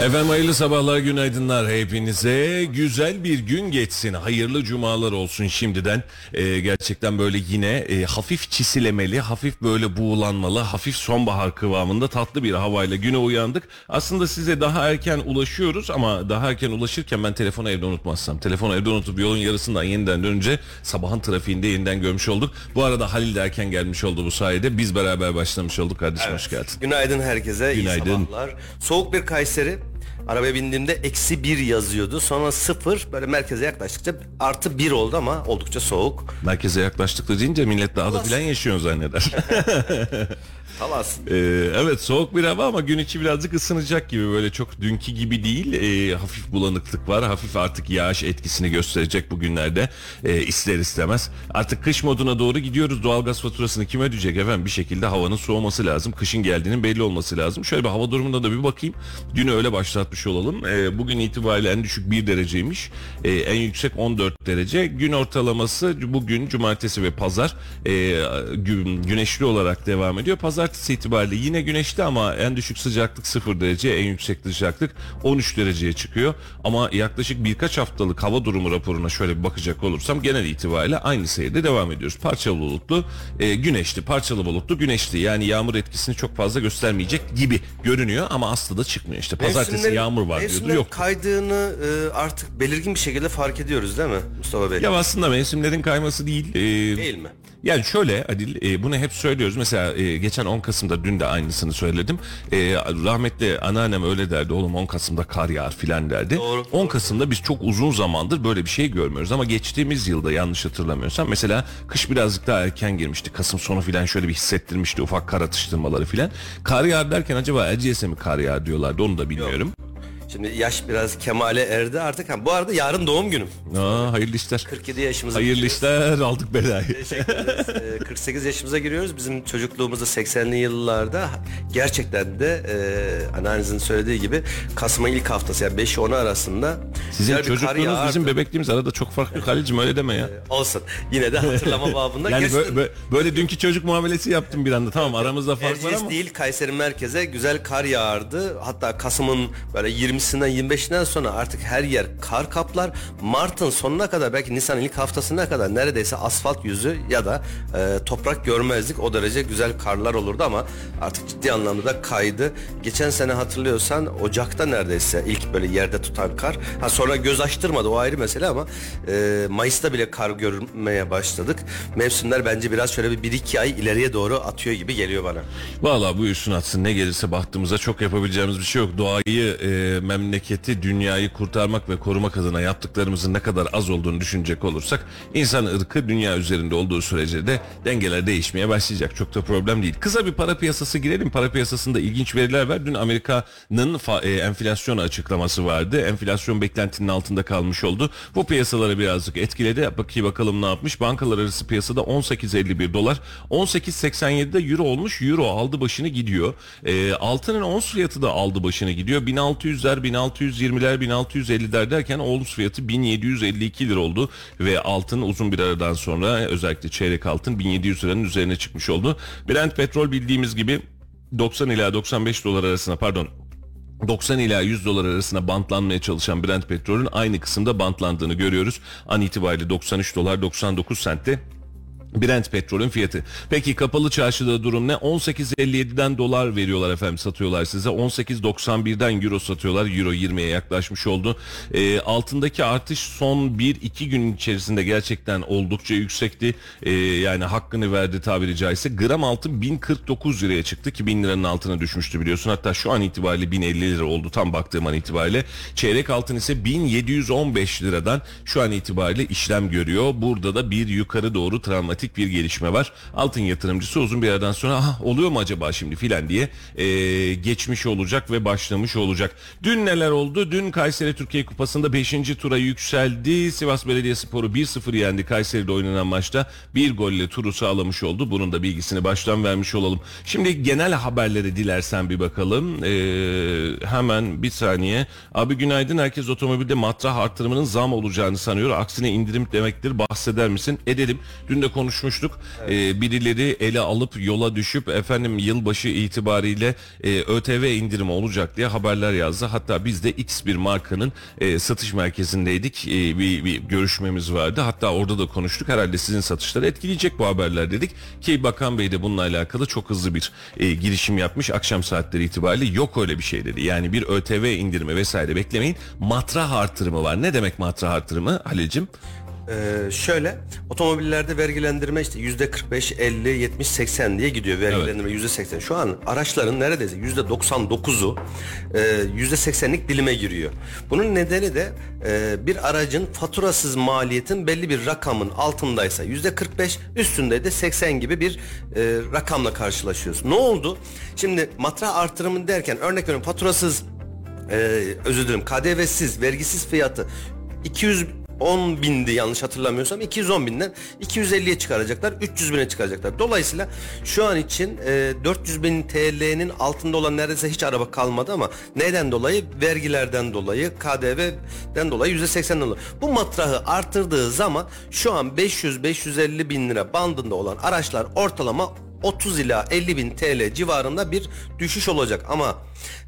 Efendim hayırlı sabahlar, günaydınlar hepinize. Güzel bir gün geçsin, hayırlı cumalar olsun şimdiden. Ee, gerçekten böyle yine e, hafif çisilemeli, hafif böyle buğulanmalı, hafif sonbahar kıvamında tatlı bir havayla güne uyandık. Aslında size daha erken ulaşıyoruz ama daha erken ulaşırken ben telefonu evde unutmazsam, telefonu evde unutup yolun yarısından yeniden dönünce sabahın trafiğinde yeniden görmüş olduk. Bu arada Halil de erken gelmiş oldu bu sayede. Biz beraber başlamış olduk. Kardeşim hoş geldin. Günaydın herkese. Günaydın. iyi sabahlar. Soğuk bir Kayseri. Arabaya bindiğimde eksi bir yazıyordu. Sonra sıfır böyle merkeze yaklaştıkça artı bir oldu ama oldukça soğuk. Merkeze yaklaştık da deyince millet dağda Allah. filan yaşıyor zanneder. Talas. Ee, evet soğuk bir hava ama gün içi birazcık ısınacak gibi. Böyle çok dünkü gibi değil. Ee, hafif bulanıklık var. Hafif artık yağış etkisini gösterecek bugünlerde. Ee, ister istemez. Artık kış moduna doğru gidiyoruz. Doğalgaz faturasını kim ödeyecek efendim? Bir şekilde havanın soğuması lazım. Kışın geldiğinin belli olması lazım. Şöyle bir hava durumuna da bir bakayım. Dünü öyle başlatmış olalım. Ee, bugün itibariyle en düşük 1 dereceymiş. Ee, en yüksek 14 derece. Gün ortalaması bugün cumartesi ve pazar gü- güneşli olarak devam ediyor pazartesi itibariyle yine güneşli ama en düşük sıcaklık 0 derece en yüksek sıcaklık 13 dereceye çıkıyor ama yaklaşık birkaç haftalık hava durumu raporuna şöyle bir bakacak olursam genel itibariyle aynı seyirde devam ediyoruz parçalı bulutlu e, güneşli parçalı bulutlu güneşli yani yağmur etkisini çok fazla göstermeyecek gibi görünüyor ama aslında çıkmıyor işte pazartesi Mevsimlerin- yağmur var diyordu yok kaydığını e, artık belirgin bir şekilde fark ediyoruz değil mi Mustafa Bey? ya aslında mevsimlerin kayması değil. e, Değil mi? Yani şöyle Adil e, bunu hep söylüyoruz. Mesela e, geçen 10 Kasım'da dün de aynısını söyledim. E, rahmetli anneannem öyle derdi. Oğlum 10 Kasım'da kar yağar filan derdi. Doğru. 10 Kasım'da biz çok uzun zamandır böyle bir şey görmüyoruz. Ama geçtiğimiz yılda yanlış hatırlamıyorsam mesela kış birazcık daha erken girmişti. Kasım sonu filan şöyle bir hissettirmişti ufak kar atıştırmaları filan. Kar yağar derken acaba Erciyes'e mi kar yağar diyorlardı onu da bilmiyorum. Şimdi yaş biraz kemale erdi artık. Ha, bu arada yarın doğum günüm. Aa, hayırlı işler. 47 yaşımıza Hayırlı giriyoruz. işler aldık belayı. Teşekkür ederiz. Ee, 48 yaşımıza giriyoruz. Bizim çocukluğumuzda 80'li yıllarda gerçekten de e, anneannenizin söylediği gibi Kasım'ın ilk haftası yani 5 10 arasında Sizin güzel bir kar çocukluğunuz yağardı. bizim bebekliğimiz arada çok farklı Halil'cim öyle deme ya. olsun. Yine de hatırlama babında. Yani Gerçekten böyle, böyle dünkü çocuk muamelesi yaptım bir anda. Tamam aramızda fark var Erciyes ama. değil Kayseri merkeze güzel kar yağardı. Hatta Kasım'ın böyle 20'sinden 25'inden sonra artık her yer kar kaplar. Mart'ın sonuna kadar belki Nisan ilk haftasına kadar neredeyse asfalt yüzü ya da e, toprak görmezdik. O derece güzel karlar olurdu ama artık ciddi anlamda da kaydı. Geçen sene hatırlıyorsan Ocak'ta neredeyse ilk böyle yerde tutan kar. Ha sonra göz açtırmadı o ayrı mesele ama e, Mayıs'ta bile kar görmeye başladık. Mevsimler bence biraz şöyle bir 1-2 ay ileriye doğru atıyor gibi geliyor bana. Valla buyursun atsın ne gelirse bahtımıza çok yapabileceğimiz bir şey yok. Doğayı, e, memleketi, dünyayı kurtarmak ve korumak adına yaptıklarımızın ne kadar az olduğunu düşünecek olursak insan ırkı dünya üzerinde olduğu sürece de dengeler değişmeye başlayacak. Çok da problem değil. Kısa bir para piyasası girelim. Para piyasasında ilginç veriler var. Dün Amerika'nın e, enflasyon açıklaması vardı. Enflasyon beklentinin altında kalmış oldu. Bu piyasaları birazcık etkiledi. Bakayım bakalım ne yapmış. Bankalar arası piyasada 18.51 dolar. 18.87'de euro olmuş. Euro aldı başını gidiyor. E, altının ons fiyatı da aldı başını gidiyor. 1600'ler, 1620'ler, 1650'ler derken ons fiyatı 1752 lira oldu. Ve altın uzun bir aradan sonra özellikle çeyrek altın 1700 liranın üzerine çıkmış oldu. Brent petrol bildiğimiz gibi 90 ila 95 dolar arasına pardon 90 ila 100 dolar arasında bantlanmaya çalışan Brent petrolün aynı kısımda bantlandığını görüyoruz. An itibariyle 93 dolar 99 sentte Brent petrolün fiyatı. Peki kapalı çarşıda durum ne? 18.57'den dolar veriyorlar efendim satıyorlar size. 18.91'den euro satıyorlar. Euro 20'ye yaklaşmış oldu. Ee, altındaki artış son 1-2 gün içerisinde gerçekten oldukça yüksekti. Ee, yani hakkını verdi tabiri caizse. Gram altın 1049 liraya çıktı ki 1000 liranın altına düşmüştü biliyorsun. Hatta şu an itibariyle 1050 lira oldu tam baktığım an itibariyle. Çeyrek altın ise 1715 liradan şu an itibariyle işlem görüyor. Burada da bir yukarı doğru travmatik bir gelişme var. Altın yatırımcısı uzun bir yerden sonra Aha, oluyor mu acaba şimdi filan diye e, geçmiş olacak ve başlamış olacak. Dün neler oldu? Dün Kayseri Türkiye Kupası'nda 5. tura yükseldi. Sivas Belediyespor'u 1-0 yendi. Kayseri'de oynanan maçta bir golle turu sağlamış oldu. Bunun da bilgisini baştan vermiş olalım. Şimdi genel haberlere dilersen bir bakalım. E, hemen bir saniye. Abi günaydın. Herkes otomobilde matrah artırımının zam olacağını sanıyor. Aksine indirim demektir. Bahseder misin? Edelim. Dün de konuşmuştuk. Ee, birileri ele alıp yola düşüp efendim yılbaşı itibariyle e, ÖTV indirimi olacak diye haberler yazdı. Hatta biz de X bir markanın e, satış merkezindeydik. E, bir, bir görüşmemiz vardı. Hatta orada da konuştuk. Herhalde sizin satışları etkileyecek bu haberler dedik. Ki Bakan Bey de bununla alakalı çok hızlı bir e, girişim yapmış. Akşam saatleri itibariyle yok öyle bir şey dedi. Yani bir ÖTV indirimi vesaire beklemeyin. Matrah artırımı var. Ne demek matrah artırımı Halil'cim? Ee, şöyle otomobillerde vergilendirme işte yüzde 45, 50, 70, 80 diye gidiyor vergilendirme yüzde 80. Şu an araçların neredeyse yüzde 99'u e, yüzde 80'lik dilime giriyor. Bunun nedeni de e, bir aracın faturasız maliyetin belli bir rakamın altındaysa yüzde 45 üstünde de 80 gibi bir e, rakamla karşılaşıyoruz. Ne oldu? Şimdi matrah artırımı derken örnek veriyorum faturasız e, özür dilerim KDV'siz vergisiz fiyatı 200 10 bindi yanlış hatırlamıyorsam 210 binden 250'ye çıkaracaklar 300 bine çıkaracaklar. Dolayısıyla şu an için e, 400 bin TL'nin altında olan neredeyse hiç araba kalmadı ama neden dolayı? Vergilerden dolayı, KDV'den dolayı %80'den dolayı. Bu matrahı artırdığı zaman şu an 500-550 bin lira bandında olan araçlar ortalama 30 ila 50 bin TL civarında bir düşüş olacak ama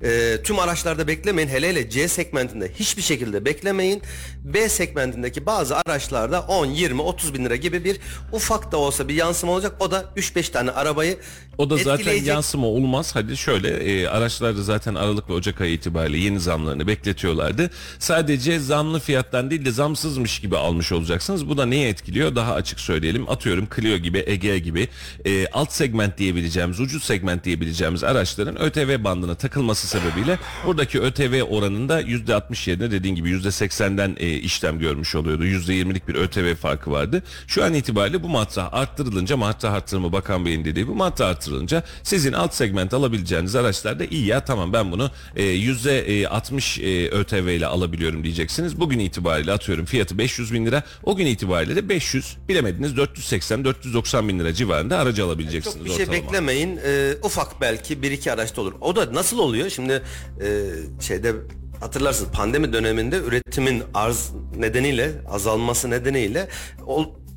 e, tüm araçlarda beklemeyin hele hele C segmentinde hiçbir şekilde beklemeyin B segmentindeki bazı araçlarda 10 20 30 bin lira gibi bir ufak da olsa bir yansıma olacak o da 3-5 tane arabayı O da zaten etkileyecek. yansıma olmaz. Hadi şöyle e, araçlarda zaten Aralık ve Ocak ayı itibariyle yeni zamlarını bekletiyorlardı. Sadece zamlı fiyattan değil de zamsızmış gibi almış olacaksınız. Bu da neyi etkiliyor? Daha açık söyleyelim. Atıyorum Clio gibi, Ege gibi e, alt segment diyebileceğimiz, ucuz segment diyebileceğimiz araçların ÖTV bandına takılması sebebiyle buradaki ÖTV oranında %60 yerine dediğin gibi %80'den e, işlem görmüş oluyordu. %20'lik bir ÖTV farkı vardı. Şu an itibariyle bu matrah arttırılınca matrah arttırımı Bakan Bey'in dediği bu matrah arttırılınca sizin alt segment alabileceğiniz araçlarda iyi ya tamam ben bunu e, %60 e, ÖTV ile alabiliyorum diyeceksiniz. Bugün itibariyle atıyorum fiyatı 500 bin lira. O gün itibariyle de 500 bilemediniz 480-490 bin lira civarında aracı alabileceksiniz Çok bir şey ortalama. beklemeyin. Ee, ufak belki bir iki araçta olur. O da nasıl oluyor? Şimdi e, şeyde hatırlarsınız pandemi döneminde üretimin arz nedeniyle azalması nedeniyle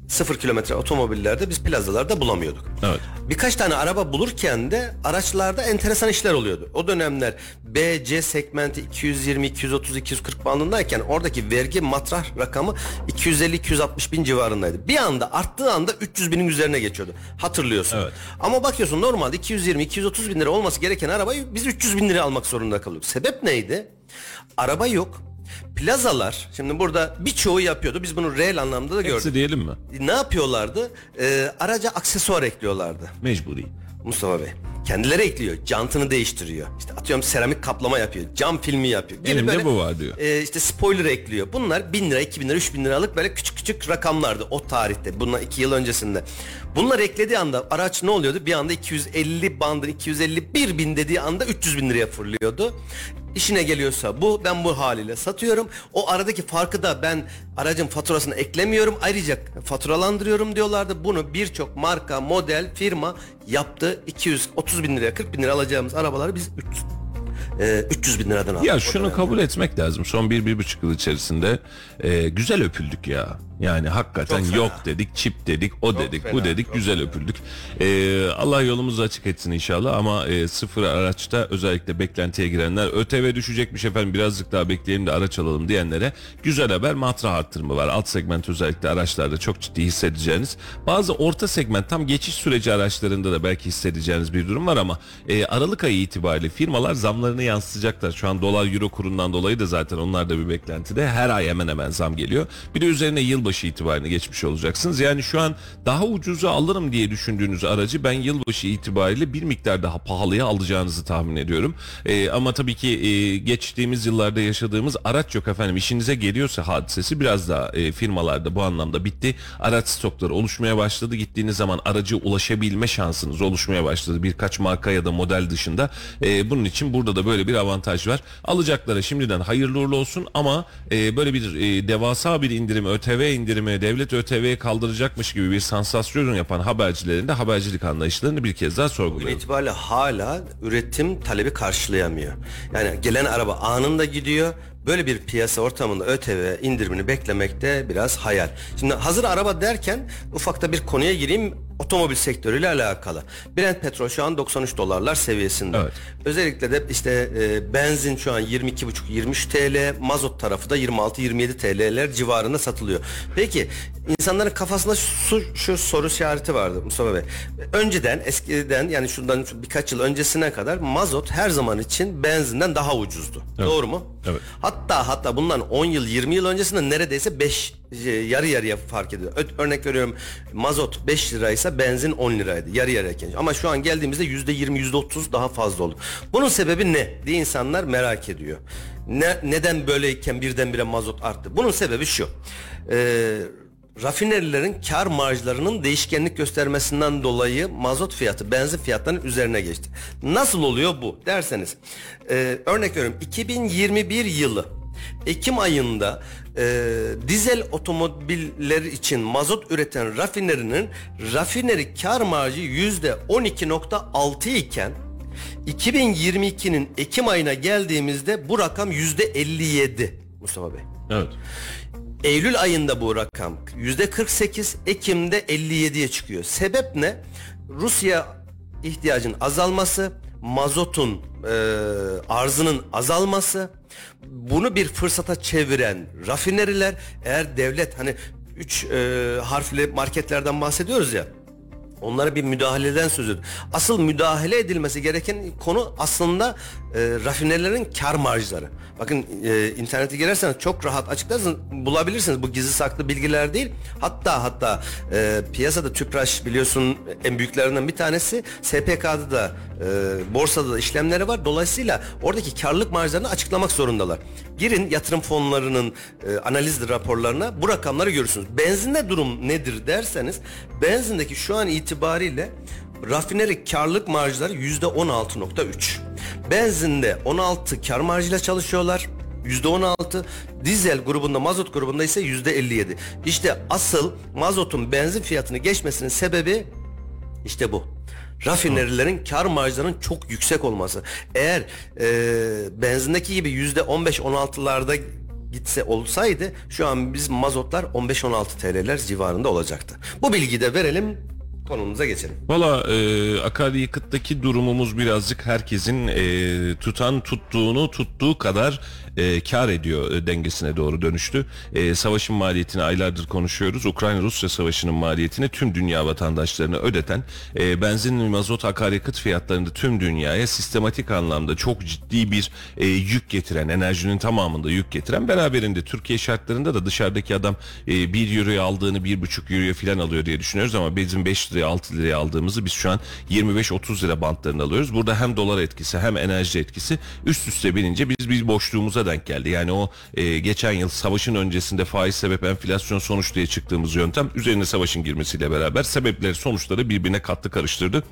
sıfır kilometre otomobillerde biz plazalarda bulamıyorduk. Evet. Birkaç tane araba bulurken de araçlarda enteresan işler oluyordu. O dönemler B, C segmenti 220, 230, 240 bandındayken oradaki vergi matrah rakamı 250-260 bin civarındaydı. Bir anda arttığı anda 300 binin üzerine geçiyordu. Hatırlıyorsun. Evet. Ama bakıyorsun normalde 220-230 bin lira olması gereken arabayı biz 300 bin liraya almak zorunda kalıyorduk. Sebep neydi? Araba yok. Plazalar, şimdi burada birçoğu yapıyordu. Biz bunu reel anlamda da gördük. Hepsi diyelim mi? Ne yapıyorlardı? Ee, araca aksesuar ekliyorlardı. Mecburi. Mustafa Bey. Kendileri ekliyor. Jantını değiştiriyor. İşte atıyorum seramik kaplama yapıyor. Cam filmi yapıyor. Gibi Elimde böyle, bu var diyor. E, işte spoiler ekliyor. Bunlar 1000 lira, 2000 lira, 3000 liralık böyle küçük küçük rakamlardı o tarihte. Bunlar 2 yıl öncesinde. Bunlar eklediği anda araç ne oluyordu? Bir anda 250 bandın 251 bin dediği anda 300 bin liraya fırlıyordu. İşine geliyorsa bu ben bu haliyle satıyorum. O aradaki farkı da ben aracın faturasını eklemiyorum. Ayrıca faturalandırıyorum diyorlardı. Bunu birçok marka, model, firma yaptı. 230 bin liraya 40 bin lira alacağımız arabaları biz 300, e, 300 bin liradan aldık. Ya şunu kabul etmek lazım. Son bir, bir buçuk yıl içerisinde e, güzel öpüldük ya. Yani hakikaten Çok fena. yok dedik, çip dedik, o Çok dedik, fena, bu dedik, çok güzel fena. öpüldük. Ee, Allah yolumuzu açık etsin inşallah ama e, sıfır araçta özellikle beklentiye girenler ÖTV düşecekmiş efendim birazcık daha bekleyelim de araç alalım diyenlere güzel haber matra arttırımı var. Alt segment özellikle araçlarda çok ciddi hissedeceğiniz. Bazı orta segment tam geçiş süreci araçlarında da belki hissedeceğiniz bir durum var ama e, Aralık ayı itibariyle firmalar zamlarını yansıtacaklar. Şu an dolar euro kurundan dolayı da zaten onlar da bir beklentide. Her ay hemen hemen zam geliyor. Bir de üzerine yılbaşı itibariyle geçmiş olacaksınız. Yani şu an daha ucuza alırım diye düşündüğünüz aracı ben yılbaşı itibariyle bir miktar daha pahalıya alacağınızı tahmin ediyorum. E, ama tabii ki e, geçtiğimiz yıllarda yaşadığımız araç yok efendim. İşinize geliyorsa hadisesi biraz daha e, firmalarda bu anlamda bitti. Araç stokları oluşmaya başladı. Gittiğiniz zaman aracı ulaşabilme şansınız oluşmaya başladı. Birkaç marka ya da model dışında. E, bunun için burada da böyle bir avantaj var. Alacaklara şimdiden hayırlı uğurlu olsun ama e, böyle bir e, devasa bir indirim, ÖTV indirimi, devlet ÖTV'ye kaldıracakmış gibi bir sansasyon yapan habercilerin de habercilik anlayışlarını bir kez daha Bugün sorguluyorum. itibariyle hala üretim talebi karşılayamıyor. Yani gelen araba anında gidiyor. Böyle bir piyasa ortamında ÖTV indirimini beklemek de biraz hayal. Şimdi hazır araba derken ufakta bir konuya gireyim otomobil sektörüyle alakalı. Brent petrol şu an 93 dolarlar seviyesinde. Evet. Özellikle de işte e, benzin şu an 22,5-23 TL, mazot tarafı da 26-27 TL'ler civarında satılıyor. Peki insanların kafasında şu, şu soru işareti vardı Mustafa Bey. Önceden eskiden yani şundan birkaç yıl öncesine kadar mazot her zaman için benzinden daha ucuzdu. Doğru mu? Evet. Hatta hatta bundan 10 yıl 20 yıl öncesinde neredeyse 5 yarı yarıya fark ediyor. Örnek veriyorum mazot 5 liraysa benzin 10 liraydı. Yarı yarıya. Ama şu an geldiğimizde %20 %30 daha fazla oldu. Bunun sebebi ne diye insanlar merak ediyor. Ne, neden böyleyken birdenbire mazot arttı? Bunun sebebi şu. Ee, rafinerilerin kar marjlarının değişkenlik göstermesinden dolayı mazot fiyatı benzin fiyatlarının üzerine geçti. Nasıl oluyor bu derseniz e, örnek veriyorum 2021 yılı Ekim ayında e, dizel otomobiller için mazot üreten rafinerinin rafineri kar marjı yüzde 12.6 iken 2022'nin Ekim ayına geldiğimizde bu rakam yüzde 57 Mustafa Bey. Evet. Eylül ayında bu rakam yüzde 48, Ekim'de 57'ye çıkıyor. Sebep ne? Rusya ihtiyacın azalması, mazotun e, arzının azalması, bunu bir fırsata çeviren rafineriler eğer devlet hani 3 harfli marketlerden bahsediyoruz ya Onlara bir müdahaleden söz ediyor. Asıl müdahale edilmesi gereken konu aslında e, rafinerilerin kar marjları. Bakın e, internete girerseniz çok rahat açıklarsınız bulabilirsiniz. Bu gizli saklı bilgiler değil. Hatta hatta e, piyasada Tüpraş biliyorsun en büyüklerinden bir tanesi. SPK'da da e, borsada da işlemleri var. Dolayısıyla oradaki karlılık marjlarını açıklamak zorundalar. Girin yatırım fonlarının e, analiz raporlarına bu rakamları görürsünüz. Benzinde durum nedir derseniz benzindeki şu an itibariyle rafineri karlılık marjları yüzde 16.3. Benzinde 16 kar marjıyla çalışıyorlar. %16 dizel grubunda mazot grubunda ise %57. İşte asıl mazotun benzin fiyatını geçmesinin sebebi işte bu. Rafinerilerin kar marjlarının çok yüksek olması. Eğer e, benzindeki gibi yüzde 15-16'larda gitse olsaydı şu an biz mazotlar 15-16 TL'ler civarında olacaktı. Bu bilgiyi de verelim konumuza geçelim. Valla e, akaryakıttaki durumumuz birazcık herkesin e, tutan tuttuğunu tuttuğu kadar e, kar ediyor e, dengesine doğru dönüştü. E, savaşın maliyetini aylardır konuşuyoruz. Ukrayna-Rusya savaşının maliyetini tüm dünya vatandaşlarına ödeten e, benzin mazot akaryakıt fiyatlarında tüm dünyaya sistematik anlamda çok ciddi bir e, yük getiren enerjinin tamamında yük getiren beraberinde Türkiye şartlarında da dışarıdaki adam e, 1 euroya aldığını 1,5 euroya falan alıyor diye düşünüyoruz ama bizim 5 liraya 6 liraya aldığımızı biz şu an 25-30 lira bantlarında alıyoruz. Burada hem dolar etkisi hem enerji etkisi üst üste binince biz bir boşluğumuza denk geldi. Yani o e, geçen yıl savaşın öncesinde faiz sebep enflasyon sonuç diye çıktığımız yöntem üzerine savaşın girmesiyle beraber sebepleri sonuçları birbirine kattı karıştırdı.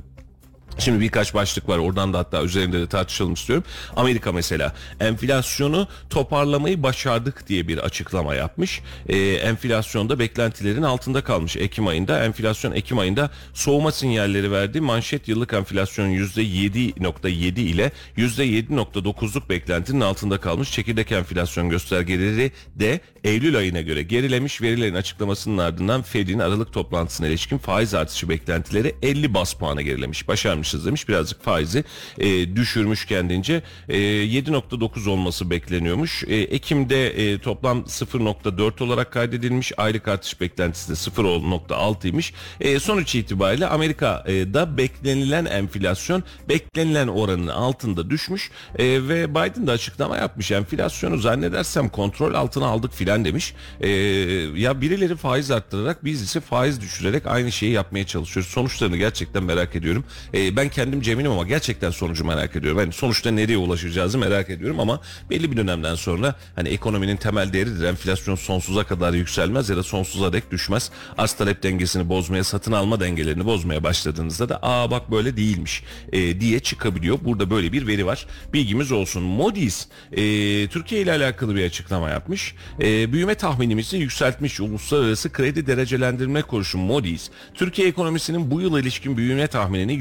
Şimdi birkaç başlık var oradan da hatta üzerinde de tartışalım istiyorum. Amerika mesela enflasyonu toparlamayı başardık diye bir açıklama yapmış. Ee, enflasyonda beklentilerin altında kalmış Ekim ayında. Enflasyon Ekim ayında soğuma sinyalleri verdi. Manşet yıllık enflasyon %7.7 ile %7.9'luk beklentinin altında kalmış. Çekirdek enflasyon göstergeleri de Eylül ayına göre gerilemiş. Verilerin açıklamasının ardından Fed'in Aralık toplantısına ilişkin faiz artışı beklentileri 50 bas puana gerilemiş. Başarmışız demiş. Birazcık faizi e, düşürmüş kendince. E, 7.9 olması bekleniyormuş. E, Ekim'de e, toplam 0.4 olarak kaydedilmiş. Aylık artış beklentisi de 0.6'ymış. E, sonuç itibariyle Amerika'da beklenilen enflasyon beklenilen oranın altında düşmüş. E, ve Biden de açıklama yapmış. Enflasyonu zannedersem kontrol altına aldık filan demiş. E, ya birileri faiz arttırarak biz ise faiz düşürerek aynı şeyi yapmaya çalışıyoruz. Sonuçlarını gerçekten merak ediyorum. E, ben kendim eminim ama gerçekten sonucu merak ediyorum. Yani sonuçta nereye ulaşacağızı merak ediyorum ama belli bir dönemden sonra hani ekonominin temel değeridir. Enflasyon sonsuza kadar yükselmez ya da sonsuza dek düşmez. Arz talep dengesini bozmaya, satın alma dengelerini bozmaya başladığınızda da aa bak böyle değilmiş e, diye çıkabiliyor. Burada böyle bir veri var. Bilgimiz olsun. Moody's e, Türkiye ile alakalı bir açıklama yapmış. E, büyüme tahminimizi yükseltmiş. Uluslararası Kredi Derecelendirme Kuruluşu Moody's Türkiye ekonomisinin bu yıl ilişkin büyüme tahminini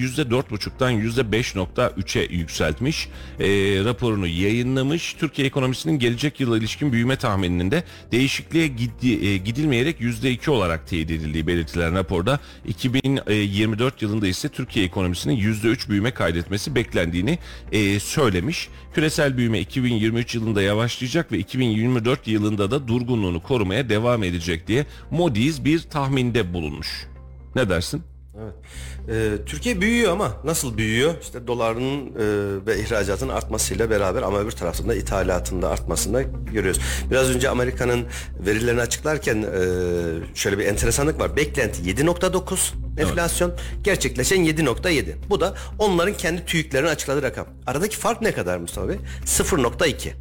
%4,5'tan %5.3'e yükseltmiş. E, raporunu yayınlamış. Türkiye ekonomisinin gelecek yıla ilişkin büyüme tahmininin de değişikliğe gidi, e, gidilmeyerek %2 olarak teyit edildiği belirtilen raporda 2024 yılında ise Türkiye ekonomisinin %3 büyüme kaydetmesi beklendiğini e, söylemiş. Küresel büyüme 2023 yılında yavaşlayacak ve 2024 yılında da durgunluğunu korumaya devam edecek diye Moody's bir tahminde bulunmuş. Ne dersin? Evet. Ee, Türkiye büyüyor ama nasıl büyüyor? İşte doların e, ve ihracatın artmasıyla beraber ama öbür taraftan da ithalatın da artmasını görüyoruz. Biraz önce Amerika'nın verilerini açıklarken e, şöyle bir enteresanlık var. Beklenti 7.9 enflasyon, gerçekleşen 7.7. Bu da onların kendi TÜİK'lerini açıkladığı rakam. Aradaki fark ne kadar Mustafa Bey? 0.2.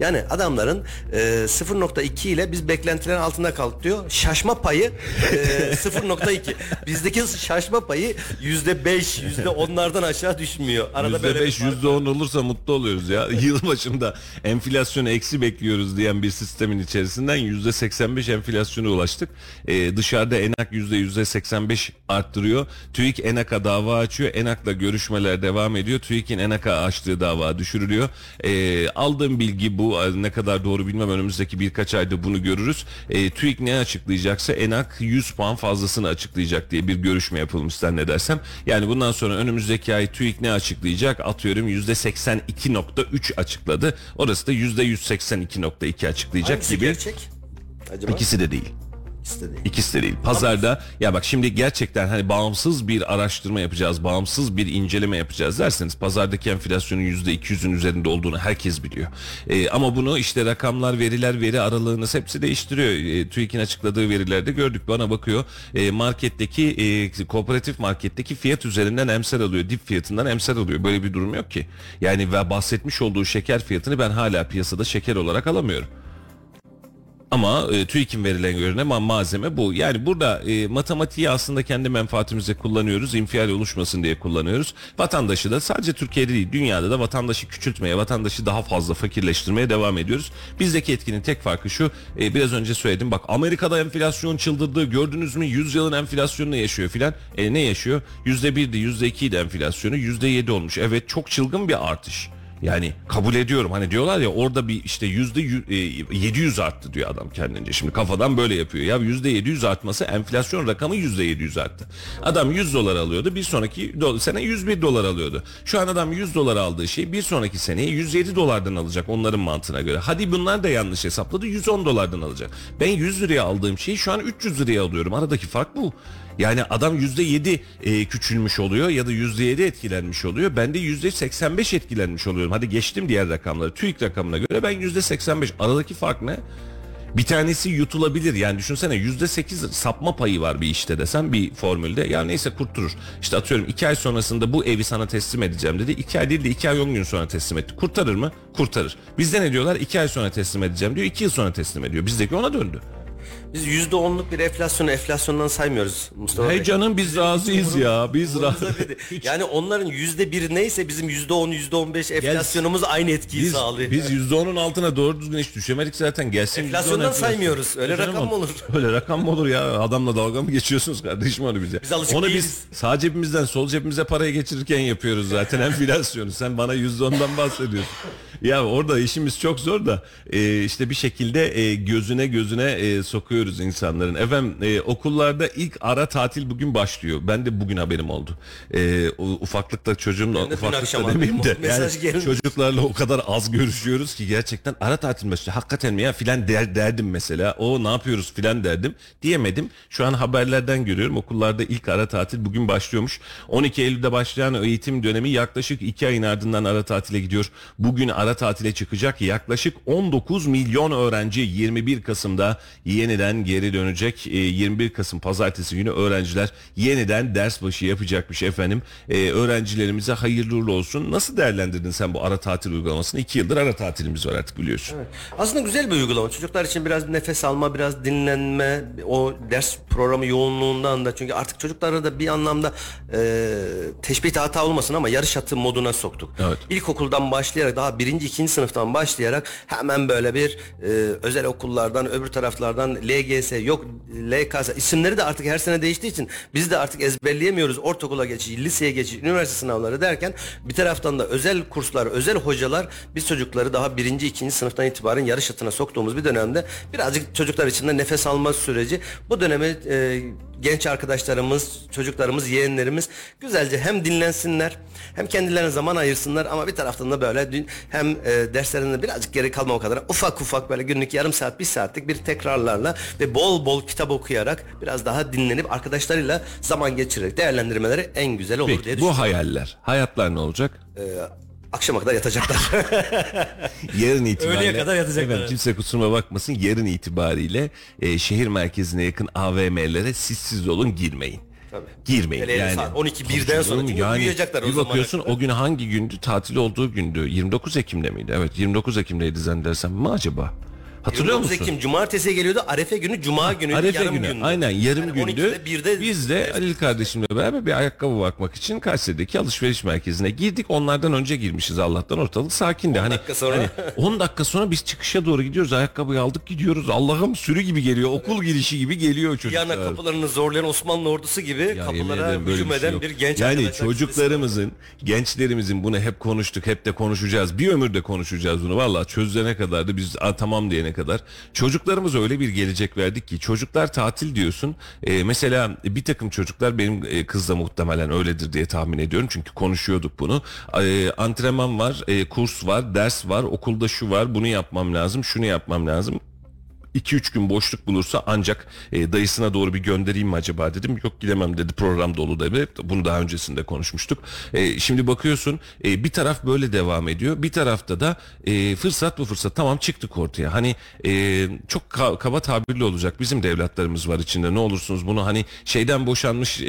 Yani adamların e, 0.2 ile biz beklentilerin altında kaldık diyor. Şaşma payı e, 0.2. Bizdeki şaşma payı %5, %10'lardan aşağı düşmüyor. Arada böyle bir %5, fark var. %10 olursa mutlu oluyoruz ya. Yıl başında enflasyonu eksi bekliyoruz diyen bir sistemin içerisinden %85 enflasyona ulaştık. Ee, dışarıda ENAK %85 arttırıyor. TÜİK ENAK'a dava açıyor. ENAK'la görüşmeler devam ediyor. TÜİK'in ENAK'a açtığı dava düşürülüyor. Ee, aldığım bilgi bu. Ne kadar doğru bilmem önümüzdeki birkaç ayda bunu görürüz. Ee, TÜİK ne açıklayacaksa ENAK 100 puan fazlasını açıklayacak diye bir görüşme yapılmış zannedersem. Yani bundan sonra önümüzdeki ay TÜİK ne açıklayacak? Atıyorum %82.3 açıkladı. Orası da %182.2 açıklayacak Hangisi gibi. gerçek? Acaba? İkisi de değil. İkisi de değil. İkisi de değil. Pazarda ya bak şimdi gerçekten hani bağımsız bir araştırma yapacağız, bağımsız bir inceleme yapacağız derseniz pazardaki enflasyonun %200'ün üzerinde olduğunu herkes biliyor. Ee, ama bunu işte rakamlar, veriler, veri aralığınız hepsi değiştiriyor. Ee, TÜİK'in açıkladığı verilerde gördük. Bana bakıyor e, marketteki e, kooperatif marketteki fiyat üzerinden emsal alıyor. Dip fiyatından emsal alıyor. Böyle bir durum yok ki. Yani ve bahsetmiş olduğu şeker fiyatını ben hala piyasada şeker olarak alamıyorum. Ama e, TÜİK'in verilen göre ma- malzeme bu. Yani burada e, matematiği aslında kendi menfaatimize kullanıyoruz. İnfial oluşmasın diye kullanıyoruz. Vatandaşı da sadece Türkiye'de değil dünyada da vatandaşı küçültmeye, vatandaşı daha fazla fakirleştirmeye devam ediyoruz. Bizdeki etkinin tek farkı şu. e, biraz önce söyledim bak Amerika'da enflasyon çıldırdı. Gördünüz mü 100 yılın enflasyonunu yaşıyor filan. E, ne yaşıyor? %1'di %2'ydi enflasyonu %7 olmuş. Evet çok çılgın bir artış. Yani kabul ediyorum hani diyorlar ya orada bir işte yüzde yü- e, 700 arttı diyor adam kendince. Şimdi kafadan böyle yapıyor. Ya yüzde 700 artması enflasyon rakamı yüzde 700 arttı. Adam 100 dolar alıyordu bir sonraki sene 101 dolar alıyordu. Şu an adam 100 dolar aldığı şey bir sonraki seneye 107 dolardan alacak onların mantığına göre. Hadi bunlar da yanlış hesapladı 110 dolardan alacak. Ben 100 liraya aldığım şeyi şu an 300 liraya alıyorum. Aradaki fark bu. Yani adam %7 e, küçülmüş oluyor ya da %7 etkilenmiş oluyor. Ben de %85 etkilenmiş oluyorum. Hadi geçtim diğer rakamları. TÜİK rakamına göre ben %85. Aradaki fark ne? Bir tanesi yutulabilir yani düşünsene %8 sapma payı var bir işte desem bir formülde ya neyse kurtulur. İşte atıyorum 2 ay sonrasında bu evi sana teslim edeceğim dedi. 2 ay değil de 2 ay 10 gün sonra teslim etti. Kurtarır mı? Kurtarır. Bizde ne diyorlar? 2 ay sonra teslim edeceğim diyor. 2 yıl sonra teslim ediyor. Bizdeki ona döndü. Biz yüzde onluk bir enflasyonu enflasyondan saymıyoruz Mustafa Hey Bey. canım biz razıyız ya. Biz bile- Yani onların yüzde bir neyse bizim yüzde on, yüzde on beş enflasyonumuz aynı etkiyi Biz, sağlıyor. biz %10'un altına doğru düzgün hiç düşemedik zaten. Gelsin Enflasyondan %10 enflasyon. saymıyoruz. Öyle Canım, rakam mı olur? Öyle rakam mı olur ya? Adamla dalga mı geçiyorsunuz kardeşim onu bize? Biz alışık onu değiliz. biz sağ cebimizden sol cebimize parayı geçirirken yapıyoruz zaten enflasyonu. Sen bana %10'dan bahsediyorsun. Ya orada işimiz çok zor da e, işte bir şekilde e, gözüne gözüne e, sokuyoruz insanların. Efendim e, okullarda ilk ara tatil bugün başlıyor. Ben de bugün haberim oldu. E, ufaklıkta çocuğumla Ben de ufaklıkta demeyeyim de. Mesaj yani çocuklarla o kadar az görüşüyoruz ki gerçekten ara tatil başlıyor. Hakikaten mi ya filan der, derdim mesela. O ne yapıyoruz filan derdim. Diyemedim. Şu an haberlerden görüyorum. Okullarda ilk ara tatil bugün başlıyormuş. 12 Eylül'de başlayan eğitim dönemi yaklaşık 2 ayın ardından ara tatile gidiyor. Bugün ara tatile çıkacak yaklaşık 19 milyon öğrenci 21 Kasım'da yeniden geri dönecek. E, 21 Kasım pazartesi günü öğrenciler yeniden ders başı yapacakmış efendim. E, öğrencilerimize hayırlı uğurlu olsun. Nasıl değerlendirdin sen bu ara tatil uygulamasını? 2 yıldır ara tatilimiz var artık biliyorsun. Aslında güzel bir uygulama. Çocuklar için biraz nefes alma, biraz dinlenme, o ders programı yoğunluğundan da çünkü artık çocuklara da bir anlamda e, teşbih hata olmasın ama yarış atı moduna soktuk. Evet. İlkokuldan başlayarak daha birinci, ikinci sınıftan başlayarak hemen böyle bir e, özel okullardan, öbür taraflardan LGS, yok LKS isimleri de artık her sene değiştiği için biz de artık ezberleyemiyoruz. Ortaokula geçiş, liseye geçiş, üniversite sınavları derken bir taraftan da özel kurslar, özel hocalar biz çocukları daha birinci, ikinci sınıftan itibaren yarış atına soktuğumuz bir dönemde birazcık çocuklar için de nefes alma süreci bu dönemi e, genç arkadaşlarımız, çocuklarımız, yeğenlerimiz güzelce hem dinlensinler hem kendilerine zaman ayırsınlar ama bir taraftan da böyle hem e, derslerinde birazcık geri kalma o kadar ufak ufak böyle günlük yarım saat bir saatlik bir tekrarlarla ve bol bol kitap okuyarak biraz daha dinlenip arkadaşlarıyla zaman geçirerek değerlendirmeleri en güzel olur diye Peki bu düşünüyorum. hayaller, hayatlar ne olacak? Akşama kadar yatacaklar. Yarın itibariyle. Öğleye kadar yatacaklar. Efendim, kimse kusuruma bakmasın. Yarın itibariyle e, şehir merkezine yakın AVM'lere sessiz olun girmeyin. Tabii. Girmeyin Hele yani. saat 12 Tabii birden sonra çünkü uyuyacaklar o bir zamana bakıyorsun o gün hangi gündü? Tatil olduğu gündü. 29 Ekim'de miydi? Evet 29 Ekim'deydi zannedersem mi acaba? Hatırlıyor 29 musun? Ekim cumartesiye geliyordu. Arefe günü cuma günü Arefe yarım günü. gündü. Aynen yarım Yani gündü. 12'de, 1'de Biz de Halil kardeşimle beraber bir ayakkabı bakmak için Kayseri'deki alışveriş merkezine girdik. Onlardan önce girmişiz Allah'tan ortalık sakindi. Hani, dakika sonra. hani 10 dakika sonra biz çıkışa doğru gidiyoruz. Ayakkabıyı aldık gidiyoruz. Allah'ım sürü gibi geliyor. Okul girişi gibi geliyor çocuklar. Yana kapılarını zorlayan Osmanlı ordusu gibi Ya yemin kapılara ederim böyle hücum bir şey eden yok. bir genç Yani arkadaşlar çocuklarımızın, gençlerimizin bunu hep konuştuk, hep de konuşacağız. Bir ömür de konuşacağız bunu. Vallahi çözülene kadar da biz "Aa, tamam diyene kadar. Çocuklarımıza öyle bir gelecek verdik ki çocuklar tatil diyorsun. Ee, mesela bir takım çocuklar benim e, kız da muhtemelen öyledir diye tahmin ediyorum. Çünkü konuşuyorduk bunu. Ee, antrenman var, e, kurs var, ders var, okulda şu var, bunu yapmam lazım, şunu yapmam lazım. 2-3 gün boşluk bulursa ancak e, dayısına doğru bir göndereyim mi acaba dedim. Yok gidemem dedi program dolu dedi. Bunu daha öncesinde konuşmuştuk. E, şimdi bakıyorsun e, bir taraf böyle devam ediyor. Bir tarafta da e, fırsat bu fırsat. Tamam çıktık ortaya. Hani e, çok ka- kaba tabirli olacak. Bizim de evlatlarımız var içinde. Ne olursunuz bunu hani şeyden boşanmış e,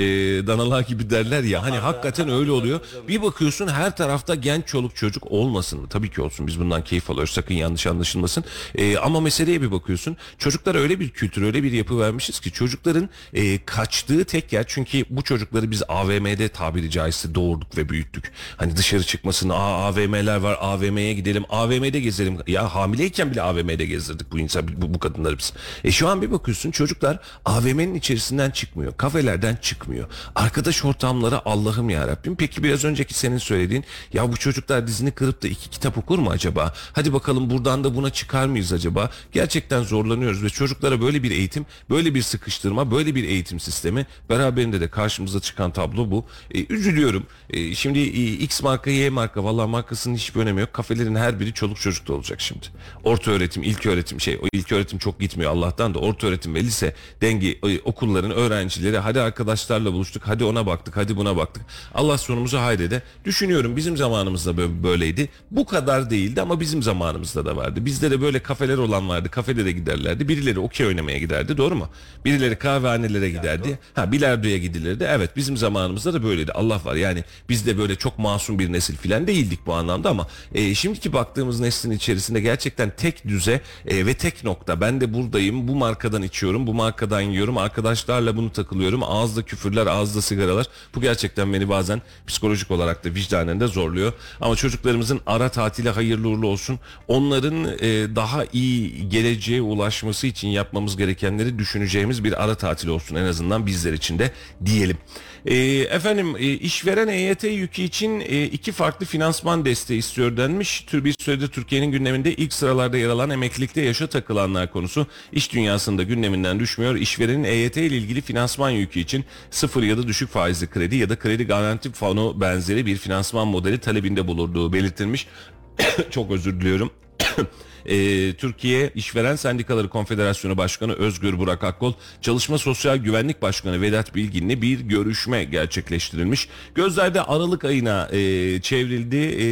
danalar gibi derler ya. Hani hakikaten öyle oluyor. Bir bakıyorsun her tarafta genç çoluk çocuk olmasın mı? Tabii ki olsun. Biz bundan keyif alıyoruz. Sakın yanlış anlaşılmasın. E, ama meseleye bir bakıyorsun. Çocuklara öyle bir kültür, öyle bir yapı vermişiz ki çocukların e, kaçtığı tek yer çünkü bu çocukları biz AVM'de tabiri caizse doğurduk ve büyüttük. Hani dışarı çıkmasın, aa AVM'ler var, AVM'ye gidelim, AVM'de gezelim. Ya hamileyken bile AVM'de gezdirdik bu insan, bu, bu kadınları biz. E şu an bir bakıyorsun çocuklar AVM'nin içerisinden çıkmıyor, kafelerden çıkmıyor. Arkadaş ortamları Allah'ım ya Rabbim. Peki biraz önceki senin söylediğin ya bu çocuklar dizini kırıp da iki kitap okur mu acaba? Hadi bakalım buradan da buna çıkar mıyız acaba? Gerçekten zorlanıyoruz ve çocuklara böyle bir eğitim, böyle bir sıkıştırma, böyle bir eğitim sistemi beraberinde de karşımıza çıkan tablo bu. E, üzülüyorum. E, şimdi e, X marka, Y marka valla markasının hiçbir önemi yok. Kafelerin her biri çoluk çocukta olacak şimdi. Orta öğretim, ilk öğretim şey, o ilk öğretim çok gitmiyor Allah'tan da orta öğretim ve lise dengi e, okulların öğrencileri hadi arkadaşlarla buluştuk, hadi ona baktık, hadi buna baktık. Allah sonumuzu hayrede. Düşünüyorum bizim zamanımızda bö- böyleydi. Bu kadar değildi ama bizim zamanımızda da vardı. Bizde de böyle kafeler olan vardı. Kafelere gider giderlerdi. Birileri okey oynamaya giderdi doğru mu? Birileri kahvehanelere giderdi. Ha bilardoya gidilirdi. Evet bizim zamanımızda da böyleydi. Allah var yani biz de böyle çok masum bir nesil filan değildik bu anlamda ama e, şimdiki baktığımız neslin içerisinde gerçekten tek düze e, ve tek nokta. Ben de buradayım. Bu markadan içiyorum. Bu markadan yiyorum. Arkadaşlarla bunu takılıyorum. Ağızda küfürler, ağızda sigaralar. Bu gerçekten beni bazen psikolojik olarak da vicdanen de zorluyor. Ama çocuklarımızın ara tatile hayırlı uğurlu olsun. Onların e, daha iyi geleceğe ulaşması için yapmamız gerekenleri düşüneceğimiz bir ara tatil olsun en azından bizler için de diyelim. E, efendim e, işveren EYT yükü için e, iki farklı finansman desteği istiyor denmiş. Tür bir süredir Türkiye'nin gündeminde ilk sıralarda yer alan emeklilikte yaşa takılanlar konusu iş dünyasında gündeminden düşmüyor. İşverenin EYT ile ilgili finansman yükü için sıfır ya da düşük faizli kredi ya da kredi garanti fonu benzeri bir finansman modeli talebinde bulunduğu belirtilmiş. Çok özür diliyorum. Ee, Türkiye İşveren Sendikaları Konfederasyonu Başkanı Özgür Burak Akkol, Çalışma Sosyal Güvenlik Başkanı Vedat Bilgin'le bir görüşme gerçekleştirilmiş. Gözlerde Aralık ayına e, çevrildi. E,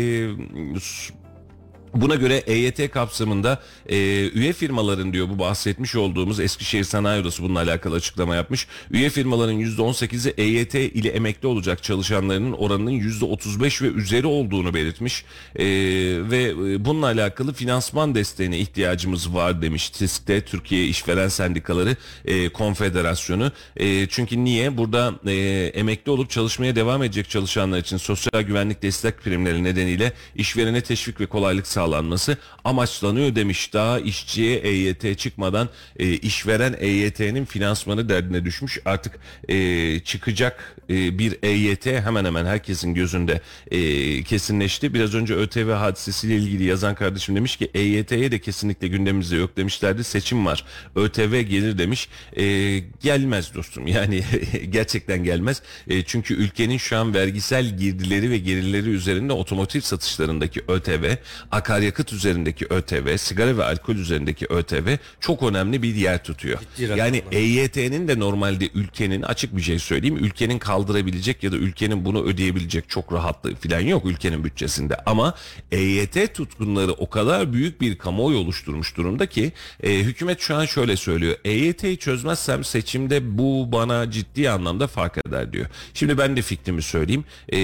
Buna göre EYT kapsamında e, üye firmaların diyor bu bahsetmiş olduğumuz Eskişehir Sanayi Odası bununla alakalı açıklama yapmış. Üye firmaların %18'i EYT ile emekli olacak çalışanlarının oranının %35 ve üzeri olduğunu belirtmiş. E, ve e, bununla alakalı finansman desteğine ihtiyacımız var demiş TİSK'te Türkiye İşveren Sendikaları e, Konfederasyonu. E, çünkü niye? Burada e, emekli olup çalışmaya devam edecek çalışanlar için sosyal güvenlik destek primleri nedeniyle işverene teşvik ve kolaylık sağlanması amaçlanıyor demiş. Daha işçiye EYT çıkmadan e, işveren EYT'nin finansmanı derdine düşmüş. Artık e, çıkacak e, bir EYT hemen hemen herkesin gözünde e, kesinleşti. Biraz önce ÖTV hadisesiyle ilgili yazan kardeşim demiş ki EYT'ye de kesinlikle gündemimizde yok demişlerdi. Seçim var. ÖTV gelir demiş. E, gelmez dostum. Yani gerçekten gelmez. E, çünkü ülkenin şu an vergisel girdileri ve gelirleri üzerinde otomotiv satışlarındaki ÖTV, akaryakıt üzerindeki ÖTV, sigara ve alkol üzerindeki ÖTV çok önemli bir yer tutuyor. Ciddi. Yani EYT'nin de normalde ülkenin açık bir şey söyleyeyim ülkenin kaldırabilecek ya da ülkenin bunu ödeyebilecek çok rahatlığı falan yok ülkenin bütçesinde ama EYT tutkunları o kadar büyük bir kamuoyu oluşturmuş durumda ki e, hükümet şu an şöyle söylüyor EYT'yi çözmezsem seçimde bu bana ciddi anlamda fark eder diyor. Şimdi ben de fikrimi söyleyeyim e,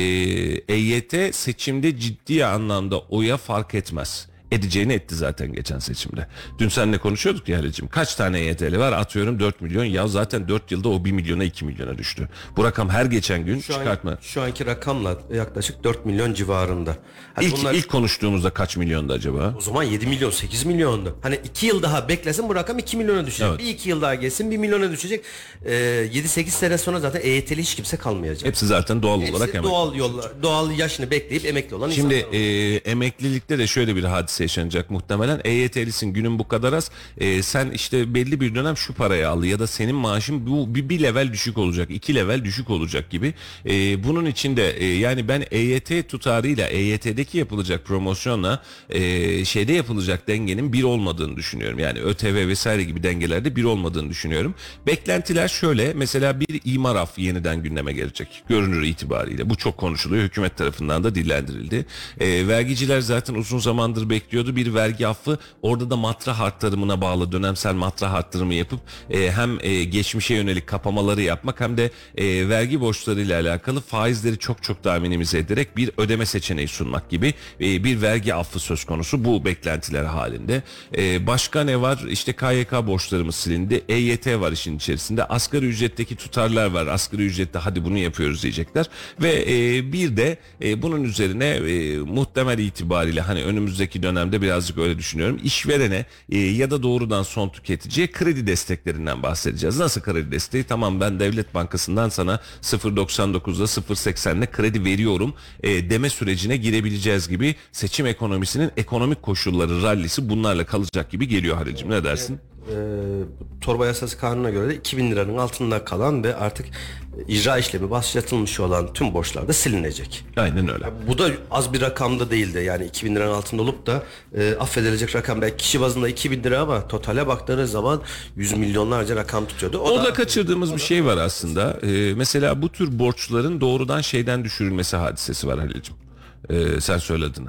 EYT seçimde ciddi anlamda oya fark etmez Christmas. Edeceğini etti zaten geçen seçimde. Dün seninle konuşuyorduk ya Halicim. Kaç tane EYT'li var? Atıyorum 4 milyon. Ya zaten 4 yılda o 1 milyona 2 milyona düştü. Bu rakam her geçen gün Şu, an- çıkartma. şu anki rakamla yaklaşık 4 milyon civarında. Hani İlk, bunlar ilk konuştuğumuzda kaç milyondu acaba? o zaman 7 milyon 8 milyondu. Hani 2 yıl daha beklesin bu rakam 2 milyona düşecek. Evet. Bir 2 yıl daha geçsin 1 milyona düşecek. Ee, 7-8 sene sonra zaten EYT'li hiç kimse kalmayacak. Hepsi zaten doğal Hepsi olarak hemen. doğal yolla, doğal yaşını bekleyip emekli olan Şimdi insanlar. e, emeklilikte de şöyle bir hadise yaşanacak muhtemelen. EYT'lisin günün bu kadar az. E, sen işte belli bir dönem şu parayı al ya da senin maaşın bu bir, bir level düşük olacak, iki level düşük olacak gibi. E, bunun için de e, yani ben EYT tutarıyla EYT'deki yapılacak promosyonla e, şeyde yapılacak dengenin bir olmadığını düşünüyorum. Yani ÖTV vesaire gibi dengelerde bir olmadığını düşünüyorum. Beklentiler şöyle mesela bir imar affı yeniden gündeme gelecek. Görünür itibariyle. Bu çok konuşuluyor. Hükümet tarafından da dillendirildi. E, vergiciler zaten uzun zamandır bekliyordu. Bir vergi affı orada da matrah arttırımına bağlı dönemsel matrah arttırımı yapıp e, hem e, geçmişe yönelik kapamaları yapmak hem de e, vergi borçlarıyla alakalı faizleri çok çok daha minimize ederek bir ödeme seçeneği sunmak gibi e, bir vergi affı söz konusu bu beklentiler halinde. E, başka ne var? İşte KYK borçlarımız silindi. EYT var işin içerisinde. Asgari ücretteki tutarlar var. Asgari ücrette hadi bunu yapıyoruz diyecekler. Ve e, bir de e, bunun üzerine e, muhtemel itibariyle hani önümüzdeki dönemde birazcık öyle düşünüyorum. İşverene e, ya da doğrudan son tüketiciye kredi desteklerinden bahsedeceğiz. Nasıl kredi desteği? Tamam ben devlet bankasından sana 0.99'da 0.80'le kredi veriyorum e, deme sürecine girebileceğiz gibi seçim ekonomisinin ekonomik koşulları rallisi bunlarla kalacak gibi geliyor Halil'cim ne dersin? Ee, torba yasası kanununa göre de 2000 liranın altında kalan ve artık icra işlemi başlatılmış olan tüm borçlar da silinecek. Aynen öyle. Bu da az bir rakamda değildi. Yani 2000 liranın altında olup da e, affedilecek rakam belki kişi bazında 2000 lira ama totale baktığınız zaman yüz milyonlarca rakam tutuyordu. O, Orada da kaçırdığımız bir şey var aslında. Ee, mesela bu tür borçların doğrudan şeyden düşürülmesi hadisesi var Halil'cim. Ee, sen söyledin.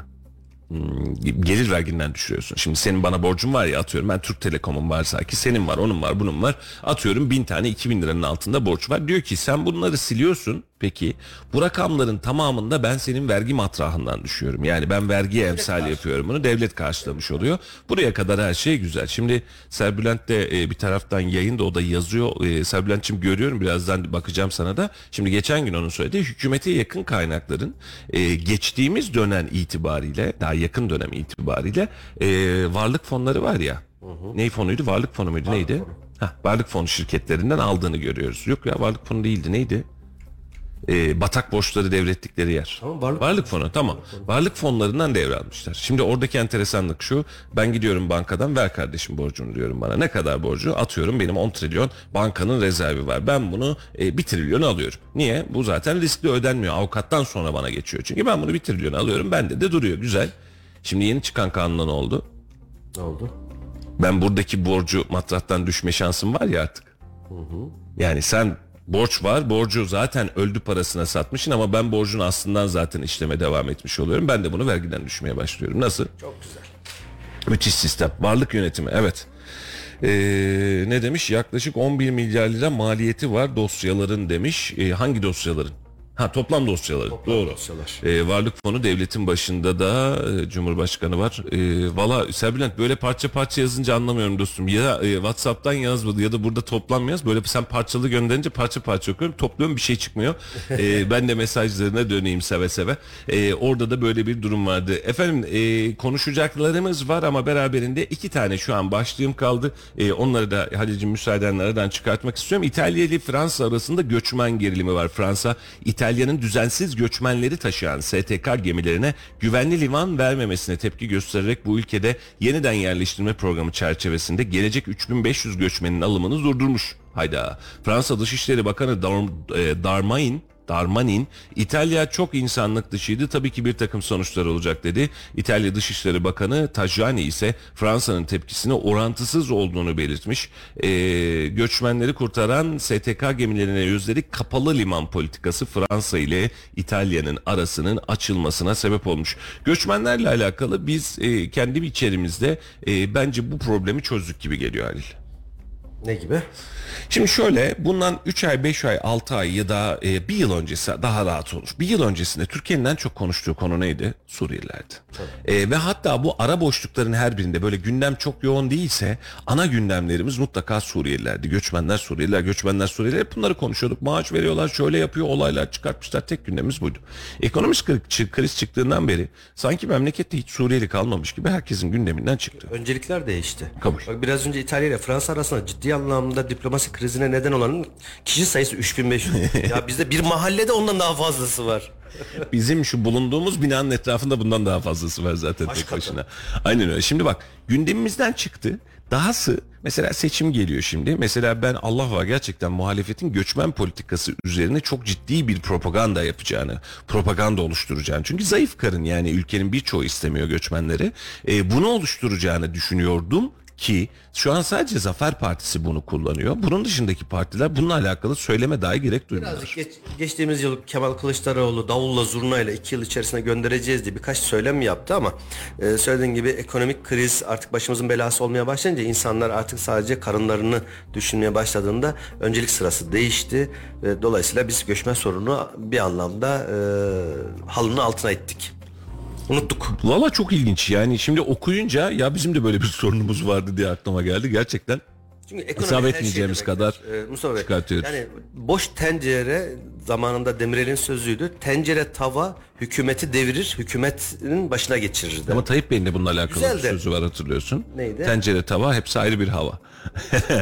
Hmm, gelir verginden düşürüyorsun. Şimdi senin bana borcun var ya atıyorum ben Türk Telekom'un varsa ki senin var onun var bunun var atıyorum bin tane 2000 liranın altında borç var. Diyor ki sen bunları siliyorsun peki bu rakamların tamamında ben senin vergi matrahından düşüyorum. Yani ben vergi emsal yapıyorum bunu devlet karşılamış oluyor. Buraya kadar her şey güzel. Şimdi Serbülent de e, bir taraftan yayında o da yazıyor. E, Serbülent'ciğim görüyorum birazdan bakacağım sana da. Şimdi geçen gün onun söylediği hükümete yakın kaynakların e, geçtiğimiz dönem itibariyle daha yakın dönem itibariyle e, varlık fonları var ya. Ney fonuydu? Varlık fonu muydu? neydi? Hah, varlık fonu şirketlerinden aldığını görüyoruz. Yok ya varlık fonu değildi. Neydi? E, batak borçları devrettikleri yer. Tamam, varlık varlık fonu tamam. Varlık fonlarından devralmışlar. Şimdi oradaki enteresanlık şu. Ben gidiyorum bankadan ver kardeşim borcunu diyorum bana. Ne kadar borcu? Atıyorum benim 10 trilyon bankanın rezervi var. Ben bunu e, 1 trilyon alıyorum. Niye? Bu zaten riskli ödenmiyor. Avukattan sonra bana geçiyor. Çünkü ben bunu 1 trilyon alıyorum. Bende de duruyor. Güzel. Şimdi yeni çıkan kanunla ne oldu? Ne oldu? Ben buradaki borcu matrahtan düşme şansım var ya artık. Yani sen borç var. Borcu zaten öldü parasına satmışsın ama ben borcun aslından zaten işleme devam etmiş oluyorum. Ben de bunu vergiden düşmeye başlıyorum. Nasıl? Çok güzel. Müthiş sistem. Varlık yönetimi evet. Ee, ne demiş? Yaklaşık 11 milyar lira maliyeti var dosyaların demiş. Ee, hangi dosyaların? Ha toplam dosyaları. Doğru. dosyalar. Ee, varlık fonu devletin başında da e, Cumhurbaşkanı var. Ee, Valla Serbülent böyle parça parça yazınca anlamıyorum dostum. Ya e, Whatsapp'tan yazmadı ya da burada toplam yaz. Böyle sen parçalı gönderince parça parça okuyorum. Topluyorum bir şey çıkmıyor. Ee, ben de mesajlarına döneyim seve seve. Ee, orada da böyle bir durum vardı. Efendim e, konuşacaklarımız var ama beraberinde iki tane şu an başlığım kaldı. E, onları da Halil'cim müsaadenle aradan çıkartmak istiyorum. İtalya ile Fransa arasında göçmen gerilimi var. Fransa İtalya'nın düzensiz göçmenleri taşıyan STK gemilerine güvenli liman vermemesine tepki göstererek bu ülkede yeniden yerleştirme programı çerçevesinde gelecek 3500 göçmenin alımını durdurmuş. Hayda. Fransa Dışişleri Bakanı Dar, e, Darmanin Darmanin, İtalya çok insanlık dışıydı tabii ki bir takım sonuçlar olacak dedi. İtalya Dışişleri Bakanı Tajani ise Fransa'nın tepkisine orantısız olduğunu belirtmiş. Ee, göçmenleri kurtaran STK gemilerine yönelik kapalı liman politikası Fransa ile İtalya'nın arasının açılmasına sebep olmuş. Göçmenlerle alakalı biz e, kendi içerimizde e, bence bu problemi çözdük gibi geliyor Halil. Ne gibi? Şimdi şöyle bundan 3 ay 5 ay 6 ay ya da e, bir yıl öncesi daha rahat olur. Bir yıl öncesinde Türkiye'nin en çok konuştuğu konu neydi? Suriyelilerdi. E, ve hatta bu ara boşlukların her birinde böyle gündem çok yoğun değilse ana gündemlerimiz mutlaka Suriyelilerdi. Göçmenler Suriyeliler, göçmenler Suriyeliler bunları konuşuyorduk. Maaş veriyorlar, şöyle yapıyor, olaylar çıkartmışlar. Tek gündemimiz buydu. Ekonomik kri- kriz çıktığından beri sanki memlekette hiç Suriyeli kalmamış gibi herkesin gündeminden çıktı. Öncelikler değişti. Kabul. Bak biraz önce İtalya ile Fransa arasında ciddi anlamda diplomasi krizine neden olan kişi sayısı 3500. ya bizde bir mahallede ondan daha fazlası var. Bizim şu bulunduğumuz binanın etrafında bundan daha fazlası var zaten tek katı. başına. Aynen öyle. Şimdi bak gündemimizden çıktı. Dahası mesela seçim geliyor şimdi. Mesela ben Allah var gerçekten muhalefetin göçmen politikası üzerine çok ciddi bir propaganda yapacağını, propaganda oluşturacağını. Çünkü zayıf karın yani ülkenin birçoğu istemiyor göçmenleri. E, bunu oluşturacağını düşünüyordum ki şu an sadece Zafer Partisi bunu kullanıyor. Bunun dışındaki partiler bununla alakalı söyleme dahi gerek duymuyorlar. Birazcık geç- geçtiğimiz yıl Kemal Kılıçdaroğlu davulla zurnayla iki yıl içerisinde göndereceğiz diye birkaç söylem yaptı ama e, söylediğin gibi ekonomik kriz artık başımızın belası olmaya başlayınca insanlar artık sadece karınlarını düşünmeye başladığında öncelik sırası değişti. E, dolayısıyla biz göçmen sorunu bir anlamda e, halının altına ettik. Unuttuk. Valla çok ilginç yani şimdi okuyunca ya bizim de böyle bir sorunumuz vardı diye aklıma geldi gerçekten. Çünkü ekonomi Hesap etmeyeceğimiz kadar Ee, Mustafa Bey, çıkartıyoruz. Yani boş tencere zamanında Demirel'in sözüydü. Tencere tava hükümeti devirir, hükümetin başına geçirir. de. ama Tayyip Bey'in de bununla alakalı Güzel bir sözü var hatırlıyorsun. Neydi? Tencere tava hepsi ayrı bir hava.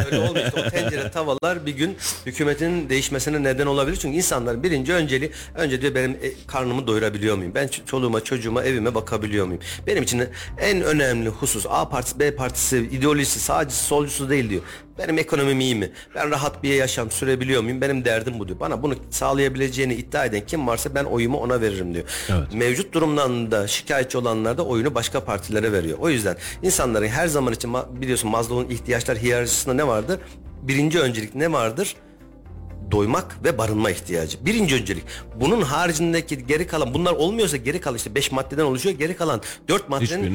Öyle olmuyor. O tencere tavalar bir gün hükümetin değişmesine neden olabilir. Çünkü insanların birinci önceliği önce diyor benim e, karnımı doyurabiliyor muyum? Ben çoluğuma, çocuğuma, evime bakabiliyor muyum? Benim için en önemli husus A partisi, B partisi, ideolojisi, sağcısı, solcusu değil diyor. Benim ekonomim iyi mi? Ben rahat bir yaşam sürebiliyor muyum? Benim derdim bu diyor. Bana bunu sağlayabileceğini iddia eden kim varsa ben oyumu ona veririm diyor. Evet. Mevcut durumdan da şikayetçi olanlar da oyunu başka partilere veriyor. O yüzden insanların her zaman için biliyorsun Maslow'un ihtiyaçlar hiyerarşisinde ne vardır? Birinci öncelik ne vardır? doymak ve barınma ihtiyacı. Birinci öncelik. Bunun haricindeki geri kalan bunlar olmuyorsa geri kalan işte 5 maddeden oluşuyor. Geri kalan 4 maddenin Hiçbirinin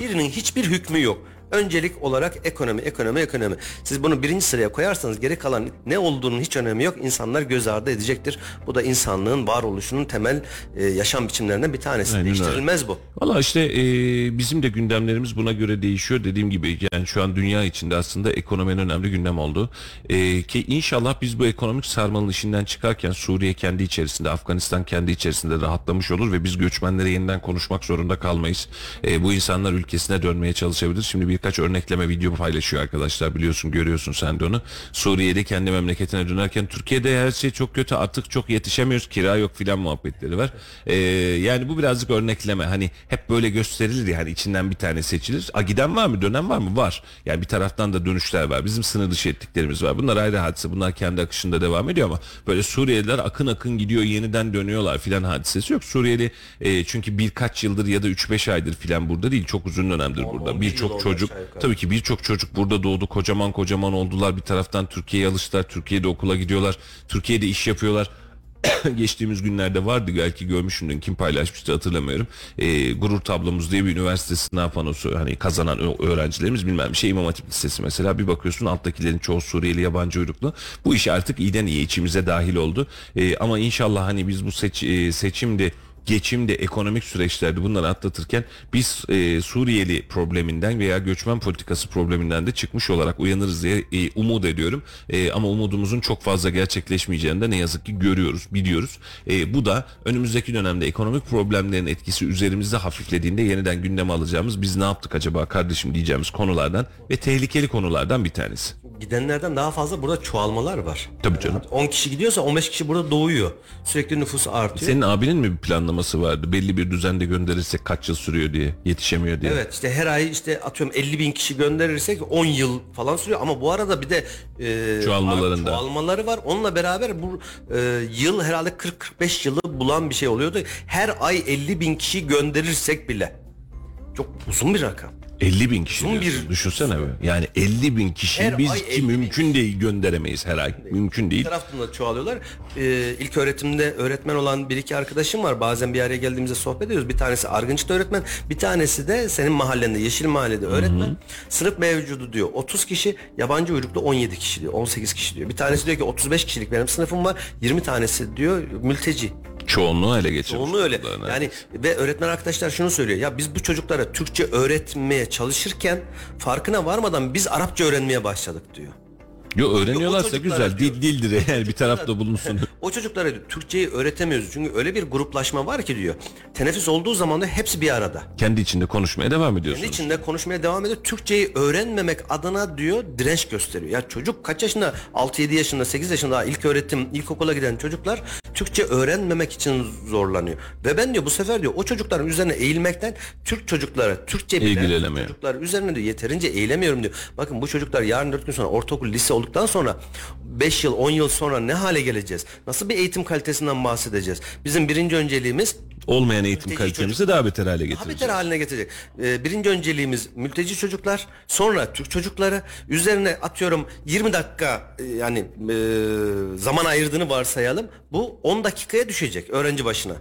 hiçbirinin hiçbir hükmü yok. Öncelik olarak ekonomi, ekonomi, ekonomi. Siz bunu birinci sıraya koyarsanız geri kalan ne olduğunun hiç önemi yok. İnsanlar göz ardı edecektir. Bu da insanlığın varoluşunun temel e, yaşam biçimlerinden bir tanesi. Aynen öyle. Değiştirilmez bu. Valla işte e, bizim de gündemlerimiz buna göre değişiyor. Dediğim gibi yani şu an dünya içinde aslında ekonominin önemli gündem oldu. E, ki inşallah biz bu ekonomik sarmalın işinden çıkarken Suriye kendi içerisinde, Afganistan kendi içerisinde rahatlamış olur ve biz göçmenlere yeniden konuşmak zorunda kalmayız. E, bu insanlar ülkesine dönmeye çalışabilir. Şimdi birkaç örnekleme video paylaşıyor arkadaşlar biliyorsun görüyorsun sen de onu. Suriye'de kendi memleketine dönerken Türkiye'de her şey çok kötü artık çok yetişemiyoruz kira yok filan muhabbetleri var. E, yani bu birazcık örnekleme hani hep böyle gösterilir ya hani içinden bir tane seçilir. A giden var mı dönen var mı? Var. Yani bir taraftan da dönüşler var. Bizim sınır dışı ettiklerimiz var. Bunlar ayrı hadise. Bunlar kendi akışında devam ediyor ama böyle Suriyeliler akın akın gidiyor yeniden dönüyorlar filan hadisesi yok. Suriyeli e, çünkü birkaç yıldır ya da 3-5 aydır filan burada değil. Çok uzun dönemdir burada. 11 yıl Birçok çocuk. Tabii ki birçok çocuk burada doğdu. Kocaman kocaman oldular. Bir taraftan Türkiye'ye alıştılar. Türkiye'de okula gidiyorlar. Türkiye'de iş yapıyorlar. geçtiğimiz günlerde vardı belki görmüşsündün kim paylaşmıştı hatırlamıyorum. Ee, gurur tablomuz diye bir üniversite sınav panosu hani kazanan öğrencilerimiz bilmem bir şey İmam Hatip Lisesi mesela bir bakıyorsun alttakilerin çoğu Suriyeli yabancı uyruklu. Bu iş artık iyiden iyi içimize dahil oldu. Ee, ama inşallah hani biz bu seç, e, seçimde geçimde ekonomik süreçlerde bunları atlatırken biz e, Suriyeli probleminden veya göçmen politikası probleminden de çıkmış olarak uyanırız diye e, umut ediyorum. E, ama umudumuzun çok fazla gerçekleşmeyeceğini de ne yazık ki görüyoruz, biliyoruz. E, bu da önümüzdeki dönemde ekonomik problemlerin etkisi üzerimizde hafiflediğinde yeniden gündeme alacağımız biz ne yaptık acaba kardeşim diyeceğimiz konulardan ve tehlikeli konulardan bir tanesi. Gidenlerden daha fazla burada çoğalmalar var. Tabii canım. 10 kişi gidiyorsa 15 kişi burada doğuyor. Sürekli nüfus artıyor. Senin abinin mi bir planlaması vardı? Belli bir düzende gönderirsek kaç yıl sürüyor diye, yetişemiyor diye. Evet işte her ay işte atıyorum 50 bin kişi gönderirsek 10 yıl falan sürüyor ama bu arada bir de e, Çoğalmalarında. çoğalmaları var. Onunla beraber bu e, yıl herhalde 40-45 yılı bulan bir şey oluyordu. Her ay 50 bin kişi gönderirsek bile çok uzun bir rakam. 50 bin kişi diyorsun. bir- Düşünsene be. Yani 50 bin kişi Her biz ki 50 bin mümkün değil gönderemeyiz her ay. Mümkün değil. Taraftan da çoğalıyorlar. Ee, ilk öğretimde öğretmen olan bir iki arkadaşım var. Bazen bir araya geldiğimizde sohbet ediyoruz. Bir tanesi Argınç'ta öğretmen. Bir tanesi de senin mahallende Yeşil Mahalle'de öğretmen. Sınıf mevcudu diyor 30 kişi. Yabancı uyruklu 17 kişi diyor. 18 kişi diyor. Bir tanesi diyor ki 35 kişilik benim sınıfım var. 20 tanesi diyor mülteci. Çoğunluğu ele geçirmiş. Onu öyle. çocuklarına. Yani ve öğretmen arkadaşlar şunu söylüyor. Ya biz bu çocuklara Türkçe öğretmeye çalışırken farkına varmadan biz Arapça öğrenmeye başladık diyor. Yo öğreniyorlarsa çocuklara güzel. diyor. Dil dildir eğer bir tarafta bulunsun. O çocuklara diyor, Türkçeyi öğretemiyoruz. Çünkü öyle bir gruplaşma var ki diyor. Teneffüs olduğu zaman da hepsi bir arada. Kendi içinde konuşmaya devam Kendi ediyorsunuz. içinde konuşmaya devam ediyor. Türkçeyi öğrenmemek adına diyor direnç gösteriyor. Ya çocuk kaç yaşında? 6-7 yaşında, 8 yaşında ilk öğretim, ilkokula giden çocuklar Türkçe öğrenmemek için zorlanıyor. Ve ben diyor bu sefer diyor o çocukların üzerine eğilmekten Türk çocuklara, Türkçe bilen çocuklar üzerine diyor yeterince eğilemiyorum diyor. Bakın bu çocuklar yarın 4 gün sonra ortaokul, lise olduktan sonra 5 yıl, 10 yıl sonra ne hale geleceğiz? Nasıl bir eğitim kalitesinden bahsedeceğiz? Bizim birinci önceliğimiz Olmayan eğitim kalitemizi daha beter hale daha getireceğiz. beter haline getirecek. Ee, birinci önceliğimiz mülteci çocuklar, sonra Türk çocukları. Üzerine atıyorum 20 dakika e, yani e, zaman ayırdığını varsayalım. Bu 10 dakikaya düşecek öğrenci başına.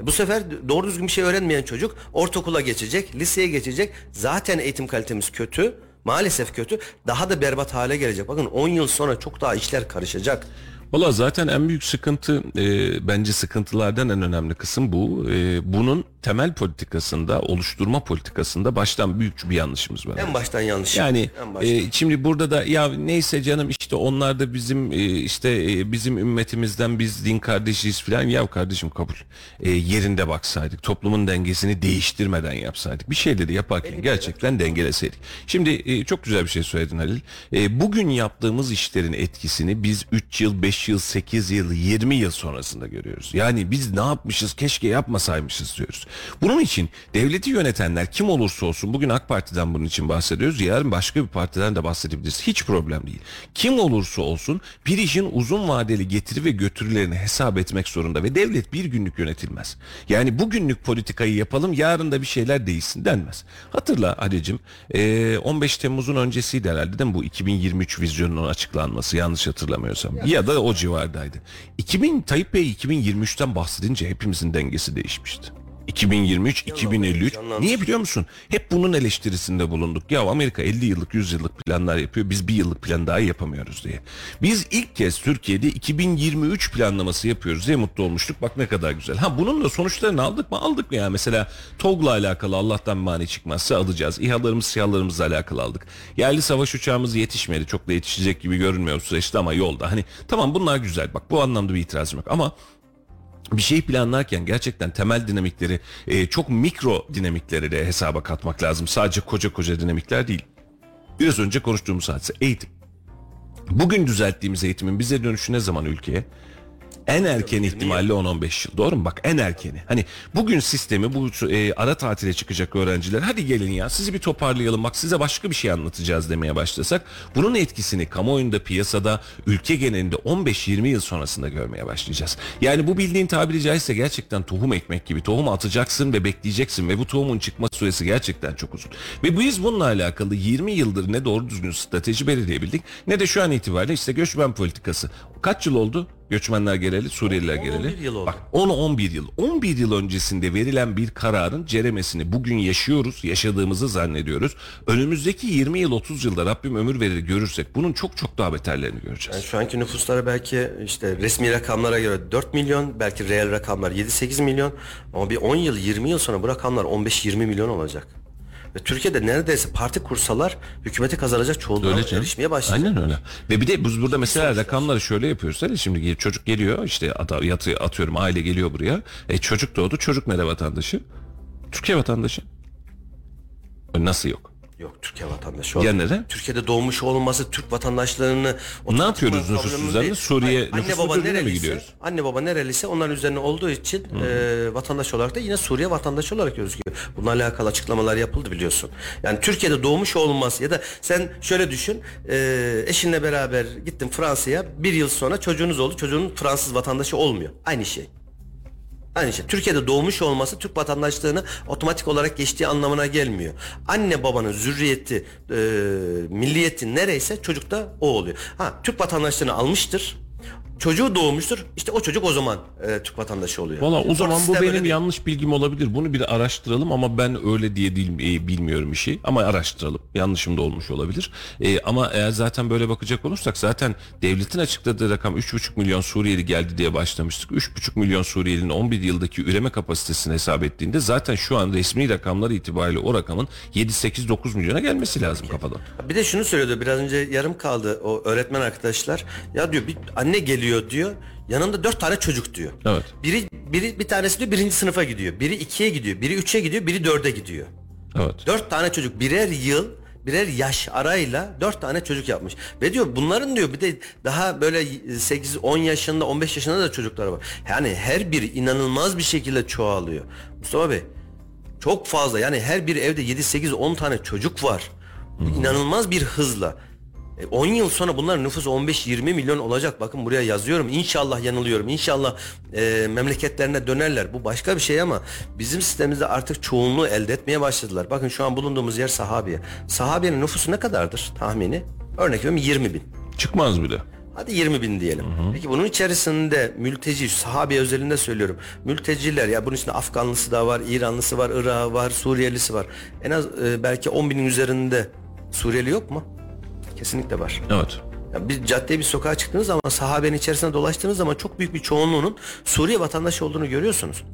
Bu sefer doğru düzgün bir şey öğrenmeyen çocuk ortaokula geçecek, liseye geçecek. Zaten eğitim kalitemiz kötü. Maalesef kötü. Daha da berbat hale gelecek. Bakın 10 yıl sonra çok daha işler karışacak. Valla zaten en büyük sıkıntı e, bence sıkıntılardan en önemli kısım bu. E, bunun temel politikasında, oluşturma politikasında baştan büyük bir yanlışımız var. En baştan yanlış. Yani en baştan. e, şimdi burada da ya neyse canım işte onlar da bizim e, işte e, bizim ümmetimizden biz din kardeşiyiz falan ya kardeşim kabul. E, yerinde baksaydık toplumun dengesini değiştirmeden yapsaydık bir şeyleri yaparken gerçekten dengeleseydik. Şimdi e, çok güzel bir şey söyledin Halil. E, bugün yaptığımız işlerin etkisini biz 3 yıl 5 yıl 8 yıl 20 yıl sonrasında görüyoruz. Yani biz ne yapmışız keşke yapmasaymışız diyoruz. Bunun için devleti yönetenler kim olursa olsun bugün AK Parti'den bunun için bahsediyoruz. Yarın başka bir partiden de bahsedebiliriz. Hiç problem değil. Kim olursa olsun bir işin uzun vadeli getiri ve götürülerini hesap etmek zorunda ve devlet bir günlük yönetilmez. Yani bugünlük politikayı yapalım yarın da bir şeyler değişsin denmez. Hatırla Ali'cim e, 15 Temmuz'un öncesiydi herhalde değil mi bu 2023 vizyonunun açıklanması yanlış hatırlamıyorsam. Ya da o civardaydı. 2000 Tayyip Bey 2023'ten bahsedince hepimizin dengesi değişmişti. 2023, 2053. canlanmış. Niye biliyor musun? Hep bunun eleştirisinde bulunduk. Ya Amerika 50 yıllık, 100 yıllık planlar yapıyor. Biz bir yıllık plan daha yapamıyoruz diye. Biz ilk kez Türkiye'de 2023 planlaması yapıyoruz diye mutlu olmuştuk. Bak ne kadar güzel. Ha bunun da sonuçlarını aldık mı? Aldık mı ya? Mesela TOG'la alakalı Allah'tan mani çıkmazsa alacağız. İHA'larımız, SİHA'larımızla alakalı aldık. Yerli savaş uçağımız yetişmedi. Çok da yetişecek gibi görünmüyor süreçte ama yolda. Hani tamam bunlar güzel. Bak bu anlamda bir itirazım yok ama bir şey planlarken gerçekten temel dinamikleri e, çok mikro dinamikleri de hesaba katmak lazım. Sadece koca koca dinamikler değil. Biraz önce konuştuğumuz hadise eğitim. Bugün düzelttiğimiz eğitimin bize dönüşü ne zaman ülkeye? En erken ihtimalle 10-15 yıl. Doğru mu? Bak en erkeni. Hani bugün sistemi bu e, ara tatile çıkacak öğrenciler hadi gelin ya sizi bir toparlayalım bak size başka bir şey anlatacağız demeye başlasak bunun etkisini kamuoyunda piyasada ülke genelinde 15-20 yıl sonrasında görmeye başlayacağız. Yani bu bildiğin tabiri caizse gerçekten tohum ekmek gibi tohum atacaksın ve bekleyeceksin ve bu tohumun çıkma süresi gerçekten çok uzun. Ve biz bununla alakalı 20 yıldır ne doğru düzgün strateji belirleyebildik ne de şu an itibariyle işte göçmen politikası. Kaç yıl oldu? Göçmenler geleli, Suriyeliler 10-11 geleli. yıl oldu. Bak 10-11 yıl. 11 yıl öncesinde verilen bir kararın ceremesini bugün yaşıyoruz, yaşadığımızı zannediyoruz. Önümüzdeki 20 yıl 30 yılda Rabbim ömür verir görürsek bunun çok çok daha beterlerini göreceğiz. Yani şu anki nüfusları belki işte resmi rakamlara göre 4 milyon belki reel rakamlar 7-8 milyon ama bir 10 yıl 20 yıl sonra bu rakamlar 15-20 milyon olacak. Ve Türkiye'de neredeyse parti kursalar hükümeti kazanacak çoğunluğa Öyle canım. erişmeye başlayacak. Aynen öyle. Ve bir de biz burada mesela rakamları şöyle yapıyoruz. Hani şimdi çocuk geliyor işte yatı, atıyorum aile geliyor buraya. E çocuk doğdu. Çocuk nere vatandaşı? Türkiye vatandaşı. E, Nasıl yok? Yok Türkiye vatandaşı Ya neden? Türkiye'de doğmuş olması Türk vatandaşlarını Ne yapıyoruz nüfus değil. Suriye Hayır, nüfus düzenine mi gidiyoruz? Anne baba nereliyse onların üzerine olduğu için e, vatandaş olarak da yine Suriye vatandaşı olarak gözüküyor. Bununla alakalı açıklamalar yapıldı biliyorsun. Yani Türkiye'de doğmuş olması ya da sen şöyle düşün e, eşinle beraber gittin Fransa'ya bir yıl sonra çocuğunuz oldu çocuğun Fransız vatandaşı olmuyor. Aynı şey. Aynı şey. Türkiye'de doğmuş olması Türk vatandaşlığını otomatik olarak geçtiği anlamına gelmiyor. Anne babanın zürriyeti, e, milliyeti nereyse çocuk da o oluyor. Ha Türk vatandaşlığını almıştır. Çocuğu doğmuştur. İşte o çocuk o zaman e, Türk vatandaşı oluyor. Valla o zaman bu benim yanlış bilgim olabilir. Bunu bir araştıralım ama ben öyle diye değil, e, bilmiyorum işi. Ama araştıralım. Yanlışım da olmuş olabilir. E, ama eğer zaten böyle bakacak olursak zaten devletin açıkladığı rakam 3,5 milyon Suriyeli geldi diye başlamıştık. 3,5 milyon Suriyelinin 11 yıldaki üreme kapasitesini hesap ettiğinde zaten şu an resmi rakamlar itibariyle o rakamın 7-8-9 milyona gelmesi lazım kafadan. Bir de şunu söylüyordu biraz önce yarım kaldı o öğretmen arkadaşlar. Ya diyor bir anne geliyor diyor. Yanında dört tane çocuk diyor. Evet. Biri biri bir tanesi diyor birinci sınıfa gidiyor. Biri ikiye gidiyor. Biri üçe gidiyor. Biri dörde gidiyor. Evet. Dört tane çocuk birer yıl birer yaş arayla dört tane çocuk yapmış. Ve diyor bunların diyor bir de daha böyle 8-10 yaşında 15 yaşında da çocukları var. Yani her biri inanılmaz bir şekilde çoğalıyor. Mustafa Bey çok fazla yani her bir evde 7-8-10 tane çocuk var. İnanılmaz bir hızla. E, 10 yıl sonra bunların nüfusu 15-20 milyon olacak. Bakın buraya yazıyorum. İnşallah yanılıyorum. İnşallah e, memleketlerine dönerler. Bu başka bir şey ama bizim sistemimizde artık çoğunluğu elde etmeye başladılar. Bakın şu an bulunduğumuz yer Sahabiye. Sahabiye'nin nüfusu ne kadardır tahmini? Örnek veriyorum 20 bin. Çıkmaz bile. Hadi 20 bin diyelim. Peki bunun içerisinde mülteci, sahabe özelinde söylüyorum. Mülteciler ya bunun içinde Afganlısı da var, İranlısı var, Irak'ı var, Suriyelisi var. En az e, belki 10 binin üzerinde Suriyeli yok mu? Kesinlikle var. Evet. Ya bir caddeye bir sokağa çıktığınız zaman sahabenin içerisinde dolaştığınız zaman çok büyük bir çoğunluğunun Suriye vatandaşı olduğunu görüyorsunuz.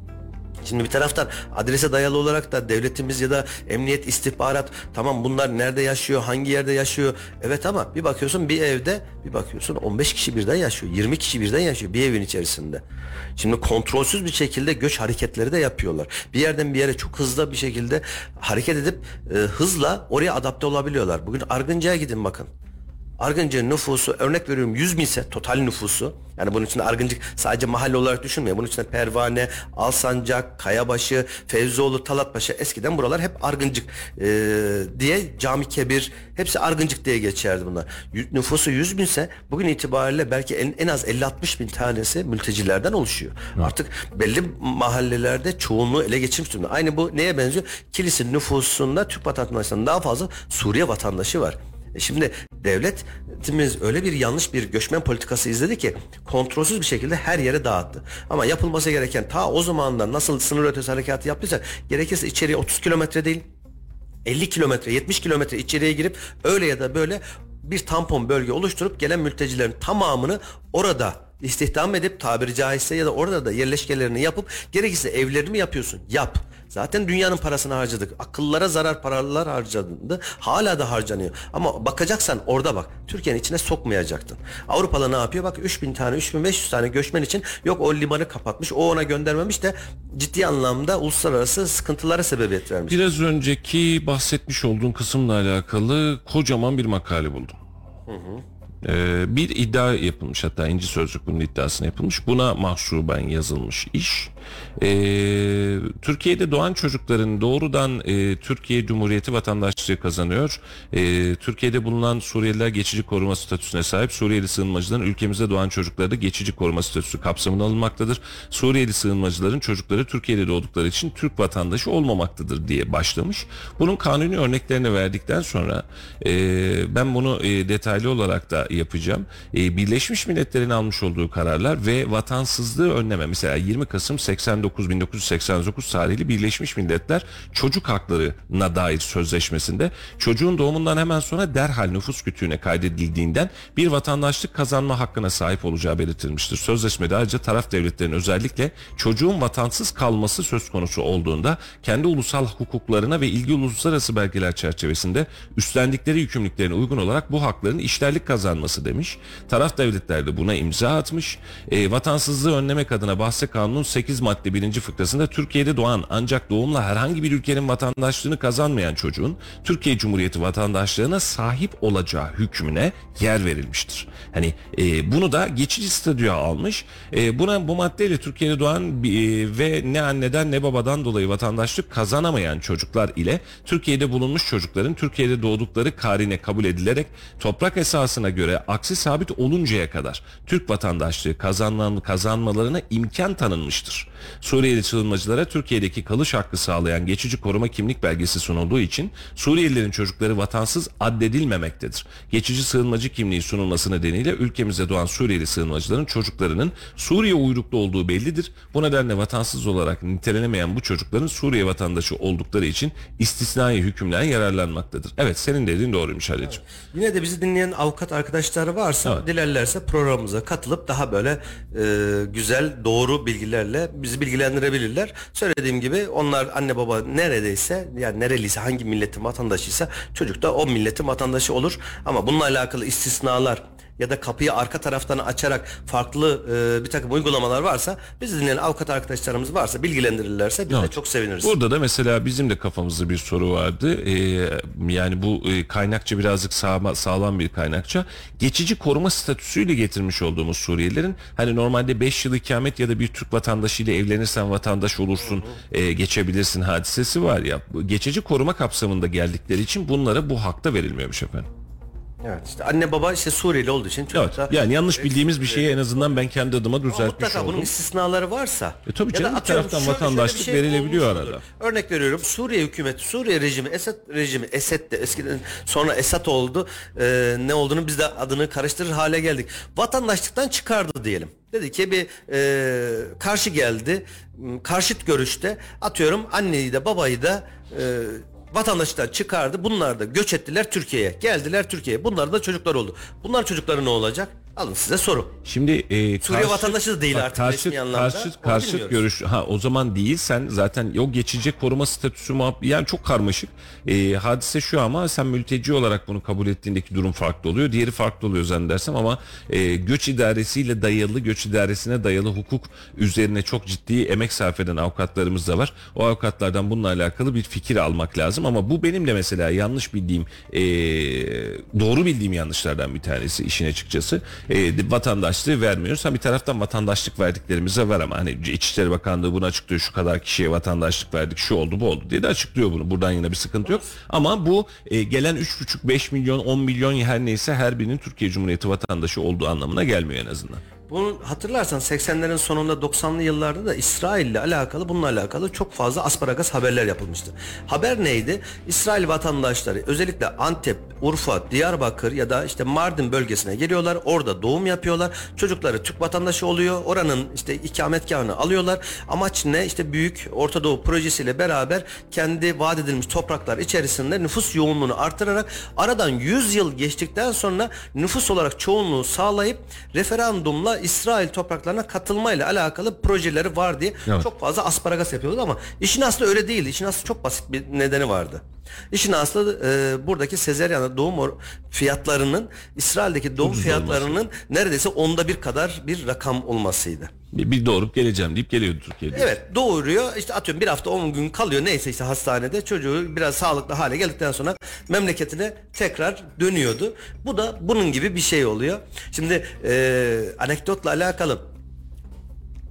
Şimdi bir taraftan adrese dayalı olarak da devletimiz ya da emniyet istihbarat tamam bunlar nerede yaşıyor hangi yerde yaşıyor evet ama bir bakıyorsun bir evde bir bakıyorsun 15 kişi birden yaşıyor 20 kişi birden yaşıyor bir evin içerisinde. Şimdi kontrolsüz bir şekilde göç hareketleri de yapıyorlar. Bir yerden bir yere çok hızlı bir şekilde hareket edip e, hızla oraya adapte olabiliyorlar. Bugün Argınca'ya gidin bakın. Argıncı nüfusu örnek veriyorum 100 bin ise total nüfusu yani bunun içinde Argıncık sadece mahalle olarak düşünmeyin. Bunun içinde Pervane, Alsancak, Kayabaşı, Fevzioğlu, Talatpaşa eskiden buralar hep Argıncık e, diye Cami Kebir hepsi Argıncık diye geçerdi bunlar. Nüfusu 100 binse bugün itibariyle belki en, en az 50-60 bin tanesi mültecilerden oluşuyor. Artık belli mahallelerde çoğunluğu ele geçirmiş durumda. Aynı bu neye benziyor? Kilis'in nüfusunda Türk vatandaşlarından daha fazla Suriye vatandaşı var. E şimdi devletimiz öyle bir yanlış bir göçmen politikası izledi ki kontrolsüz bir şekilde her yere dağıttı. Ama yapılması gereken ta o zamandan nasıl sınır ötesi harekatı yaptıysa gerekirse içeriye 30 kilometre değil 50 kilometre 70 kilometre içeriye girip öyle ya da böyle bir tampon bölge oluşturup gelen mültecilerin tamamını orada istihdam edip tabiri caizse ya da orada da yerleşkelerini yapıp gerekirse evlerini mi yapıyorsun? Yap. Zaten dünyanın parasını harcadık. Akıllara zarar paralar harcandı. Hala da harcanıyor. Ama bakacaksan orada bak. Türkiye'nin içine sokmayacaktın. Avrupalı ne yapıyor? Bak 3000 tane 3500 tane göçmen için yok o limanı kapatmış. O ona göndermemiş de ciddi anlamda uluslararası sıkıntılara sebebiyet vermiş. Biraz önceki bahsetmiş olduğun kısımla alakalı kocaman bir makale buldum. Ee, bir iddia yapılmış hatta İnci Sözlük bunun iddiasını yapılmış. Buna mahsuben yazılmış iş. Ee, Türkiye'de doğan çocukların doğrudan e, Türkiye Cumhuriyeti vatandaşlığı kazanıyor. Ee, Türkiye'de bulunan Suriyeliler geçici koruma statüsüne sahip. Suriyeli sığınmacıların ülkemizde doğan çocukları da geçici koruma statüsü kapsamına alınmaktadır. Suriyeli sığınmacıların çocukları Türkiye'de doğdukları için Türk vatandaşı olmamaktadır diye başlamış. Bunun kanuni örneklerini verdikten sonra e, ben bunu e, detaylı olarak da yapacağım. E, Birleşmiş Milletler'in almış olduğu kararlar ve vatansızlığı önleme mesela 20 Kasım 89 1989 tarihli Birleşmiş Milletler çocuk haklarına dair sözleşmesinde çocuğun doğumundan hemen sonra derhal nüfus kütüğüne kaydedildiğinden bir vatandaşlık kazanma hakkına sahip olacağı belirtilmiştir. Sözleşmede ayrıca taraf devletlerin özellikle çocuğun vatansız kalması söz konusu olduğunda kendi ulusal hukuklarına ve ilgili uluslararası belgeler çerçevesinde üstlendikleri yükümlülüklerine uygun olarak bu hakların işlerlik kazanması demiş. Taraf devletler de buna imza atmış. E, vatansızlığı önlemek adına bahse kanunun 8 madde 1. fıkrasında Türkiye'de doğan ancak doğumla herhangi bir ülkenin vatandaşlığını kazanmayan çocuğun Türkiye Cumhuriyeti vatandaşlığına sahip olacağı hükmüne yer verilmiştir. Hani e, bunu da geçici statüye almış. E, buna bu maddeyle Türkiye'de doğan e, ve ne anneden ne babadan dolayı vatandaşlık kazanamayan çocuklar ile Türkiye'de bulunmuş çocukların Türkiye'de doğdukları karine kabul edilerek toprak esasına göre aksi sabit oluncaya kadar Türk vatandaşlığı kazanma, kazanmalarına imkan tanınmıştır. Suriyeli sığınmacılara Türkiye'deki kalış hakkı sağlayan geçici koruma kimlik belgesi sunulduğu için Suriyelilerin çocukları vatansız addedilmemektedir. Geçici sığınmacı kimliği sunulması nedeniyle ülkemize doğan Suriyeli sığınmacıların çocuklarının Suriye uyruklu olduğu bellidir. Bu nedenle vatansız olarak nitelenemeyen bu çocukların Suriye vatandaşı oldukları için istisnai hükümden yararlanmaktadır. Evet senin dediğin doğruymuş Halil'ciğim. Yine de bizi dinleyen avukat arkadaşlar varsa Evet. dilerlerse programımıza katılıp daha böyle e, güzel doğru bilgilerle bizi bilgilendirebilirler. Söylediğim gibi onlar anne baba neredeyse yani nereliyse hangi milletin vatandaşıysa çocuk da o milletin vatandaşı olur. Ama bununla alakalı istisnalar ya da kapıyı arka taraftan açarak farklı e, bir takım uygulamalar varsa bizi dinleyen avukat arkadaşlarımız varsa bilgilendirirlerse biz de Evet. çok seviniriz. Burada da mesela bizim de kafamızda bir soru vardı. Ee, yani bu e, kaynakça birazcık sağma, sağlam bir kaynakça. Geçici koruma statüsüyle getirmiş olduğumuz Suriyelilerin hani normalde 5 yıl ikamet ya da bir Türk vatandaşıyla evlenirsen vatandaş olursun, e, geçebilirsin hadisesi var ya. Geçici koruma kapsamında geldikleri için bunlara bu hakta verilmiyormuş efendim. Evet işte anne baba işte Suriyeli olduğu için çocuk Evet. da Yani yanlış bildiğimiz bir şeyi en azından ben kendi adıma Ama düzeltmiş mutlaka bunun oldum. istisnaları varsa. E tabii canım, bir atıyorum taraftan şöyle- şöyle bir vatandaşlık şey verilebiliyor olmuştur. arada. Örnek veriyorum Suriye hükümeti, Suriye rejimi, Esad rejimi, Esed de eskiden sonra Esad oldu. Ee, ne olduğunu biz de adını karıştırır hale geldik. Vatandaşlıktan çıkardı diyelim. Dedi ki bir e, karşı geldi. m, Karşıt görüşte atıyorum anneyi de babayı da e, vatandaşlıktan çıkardı. Bunlar da göç ettiler Türkiye'ye. Geldiler Türkiye'ye. Bunlar da çocuklar oldu. Bunlar çocukları ne olacak? Alın size soru. Şimdi e, Suriye vatandaşı da değil bak, artık karşıt, resmi anlamda. Karşıt, karşıt görüş ha o zaman değil sen zaten o geçici koruma statüsü muhab- yani çok karmaşık. E, hadise şu ama sen mülteci olarak bunu kabul ettiğindeki durum farklı oluyor. Diğeri farklı oluyor zannedersem ama e, göç idaresiyle dayalı göç idaresine dayalı hukuk üzerine çok ciddi emek sarf eden avukatlarımız da var. O avukatlardan bununla alakalı bir fikir almak lazım ama bu benim de mesela yanlış bildiğim e, doğru bildiğim yanlışlardan bir tanesi işin açıkçası. E, vatandaşlığı vermiyoruz. Ha bir taraftan vatandaşlık verdiklerimize var ama hani İçişleri Bakanlığı bunu açıklıyor. Şu kadar kişiye vatandaşlık verdik. Şu oldu bu oldu diye de açıklıyor bunu. Buradan yine bir sıkıntı yok. Ama bu e, gelen 3,5 5 milyon 10 milyon her neyse her birinin Türkiye Cumhuriyeti vatandaşı olduğu anlamına gelmiyor en azından. Bunu hatırlarsan 80'lerin sonunda 90'lı yıllarda da İsrail ile alakalı bununla alakalı çok fazla asparagas haberler yapılmıştı. Haber neydi? İsrail vatandaşları özellikle Antep, Urfa, Diyarbakır ya da işte Mardin bölgesine geliyorlar. Orada doğum yapıyorlar. Çocukları Türk vatandaşı oluyor. Oranın işte ikametgahını alıyorlar. Amaç ne? İşte büyük Orta Doğu projesiyle beraber kendi vaat edilmiş topraklar içerisinde nüfus yoğunluğunu artırarak aradan 100 yıl geçtikten sonra nüfus olarak çoğunluğu sağlayıp referandumla İsrail topraklarına katılmayla alakalı projeleri var diye Evet. çok fazla asparagas yapıyordu ama işin aslı öyle değildi. İşin aslı çok basit bir nedeni vardı. İşin aslı e, buradaki sezeryan doğum fiyatlarının İsrail'deki doğum Ucuz fiyatlarının neredeyse onda bir kadar bir rakam olmasıydı. Bir, doğurup geleceğim deyip geliyordu Türkiye'de. Evet doğuruyor işte atıyorum bir hafta 10 gün kalıyor neyse işte hastanede çocuğu biraz sağlıklı hale geldikten sonra memleketine tekrar dönüyordu. Bu da bunun gibi bir şey oluyor. Şimdi e, anekdotla alakalı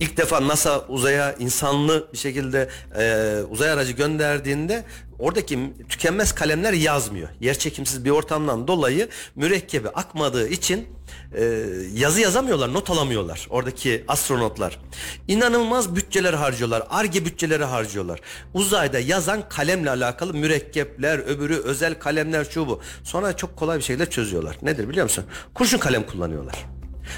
İlk defa NASA uzaya insanlı bir şekilde e, uzay aracı gönderdiğinde oradaki tükenmez kalemler yazmıyor. Yerçekimsiz bir ortamdan dolayı mürekkebi akmadığı için e, yazı yazamıyorlar, not alamıyorlar oradaki astronotlar. İnanılmaz bütçeler harcıyorlar, arge bütçeleri harcıyorlar. Uzayda yazan kalemle alakalı mürekkepler, öbürü özel kalemler şu bu. Sonra çok kolay bir şekilde çözüyorlar. Nedir biliyor musun? Kurşun kalem kullanıyorlar.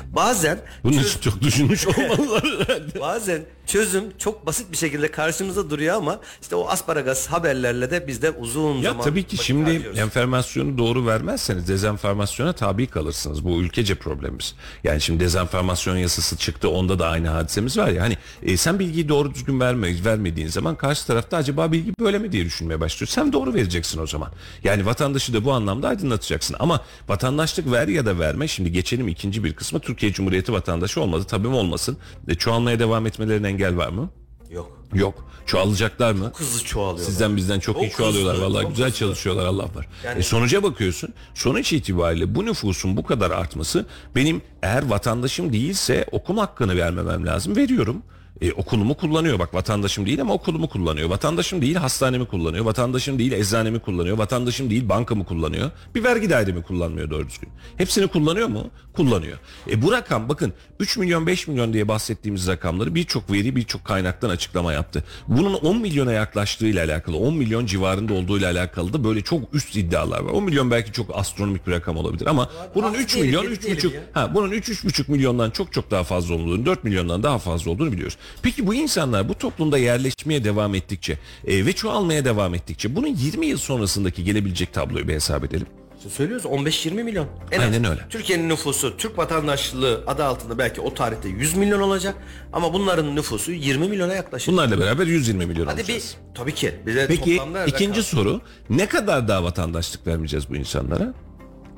Bazen Bunun için çok düşünmüş olmalılar herhalde. Bazen çözüm çok basit bir şekilde karşımıza duruyor ama işte o asparagas haberlerle de biz de uzun Ya zaman tabii ki şimdi harcıyoruz. enformasyonu doğru vermezseniz dezenformasyona tabi kalırsınız. Bu ülkece problemimiz. Yani şimdi dezenformasyon yasası çıktı onda da aynı hadisemiz var ya. Hani e, sen bilgiyi doğru düzgün verme, vermediğin zaman karşı tarafta acaba bilgi böyle mi diye düşünmeye başlıyor. Sen doğru vereceksin o zaman. Yani vatandaşı da bu anlamda aydınlatacaksın. Ama vatandaşlık ver ya da verme. Şimdi geçelim ikinci bir kısmı. Türkiye Cumhuriyeti vatandaşı olmadı. Tabii olmasın. E, çoğalmaya devam etmelerine engel var mı? Yok. Yok. Çoğalacaklar mı? Hızlı çoğalıyor. Sizden bizden çok, Çok iyi çoğalıyorlar hızlı, vallahi çok güzel hızlı. çalışıyorlar Allah var. Yani- E sonuca bakıyorsun. Sonuç itibariyle bu nüfusun bu kadar artması benim eğer vatandaşım değilse okuma hakkını vermemem lazım. Veriyorum. E, okulumu kullanıyor bak vatandaşım değil ama okulumu kullanıyor. Vatandaşım değil hastanemi kullanıyor. Vatandaşım değil eczanemi kullanıyor. Vatandaşım değil bankamı kullanıyor. Bir vergi dairemi kullanmıyor doğru düzgün. Hepsini kullanıyor mu? Kullanıyor. E bu rakam bakın 3 milyon 5 milyon diye bahsettiğimiz rakamları birçok veri birçok kaynaktan açıklama yaptı. Bunun 10 milyona yaklaştığıyla alakalı 10 milyon civarında olduğuyla alakalı da böyle çok üst iddialar var. 10 milyon belki çok astronomik bir rakam olabilir ama bunun az 3 değil, milyon değil, 3,5 değil ya. Ha bunun 3-3,5 milyondan çok çok daha fazla olduğunu, 4 milyondan daha fazla olduğunu biliyoruz. Peki bu insanlar bu toplumda yerleşmeye devam ettikçe e, ve çoğalmaya devam ettikçe bunun 20 yıl sonrasındaki gelebilecek tabloyu bir hesap edelim. Söylüyoruz 15-20 milyon. En az. Aynen öyle. Türkiye'nin nüfusu Türk vatandaşlığı adı altında belki o tarihte 100 milyon olacak ama bunların nüfusu 20 milyona yaklaşır. Bunlarla beraber 120 milyon Hadi olacağız. bir tabii ki. Bize Peki ikinci rakam- soru ne kadar daha vatandaşlık vermeyeceğiz bu insanlara?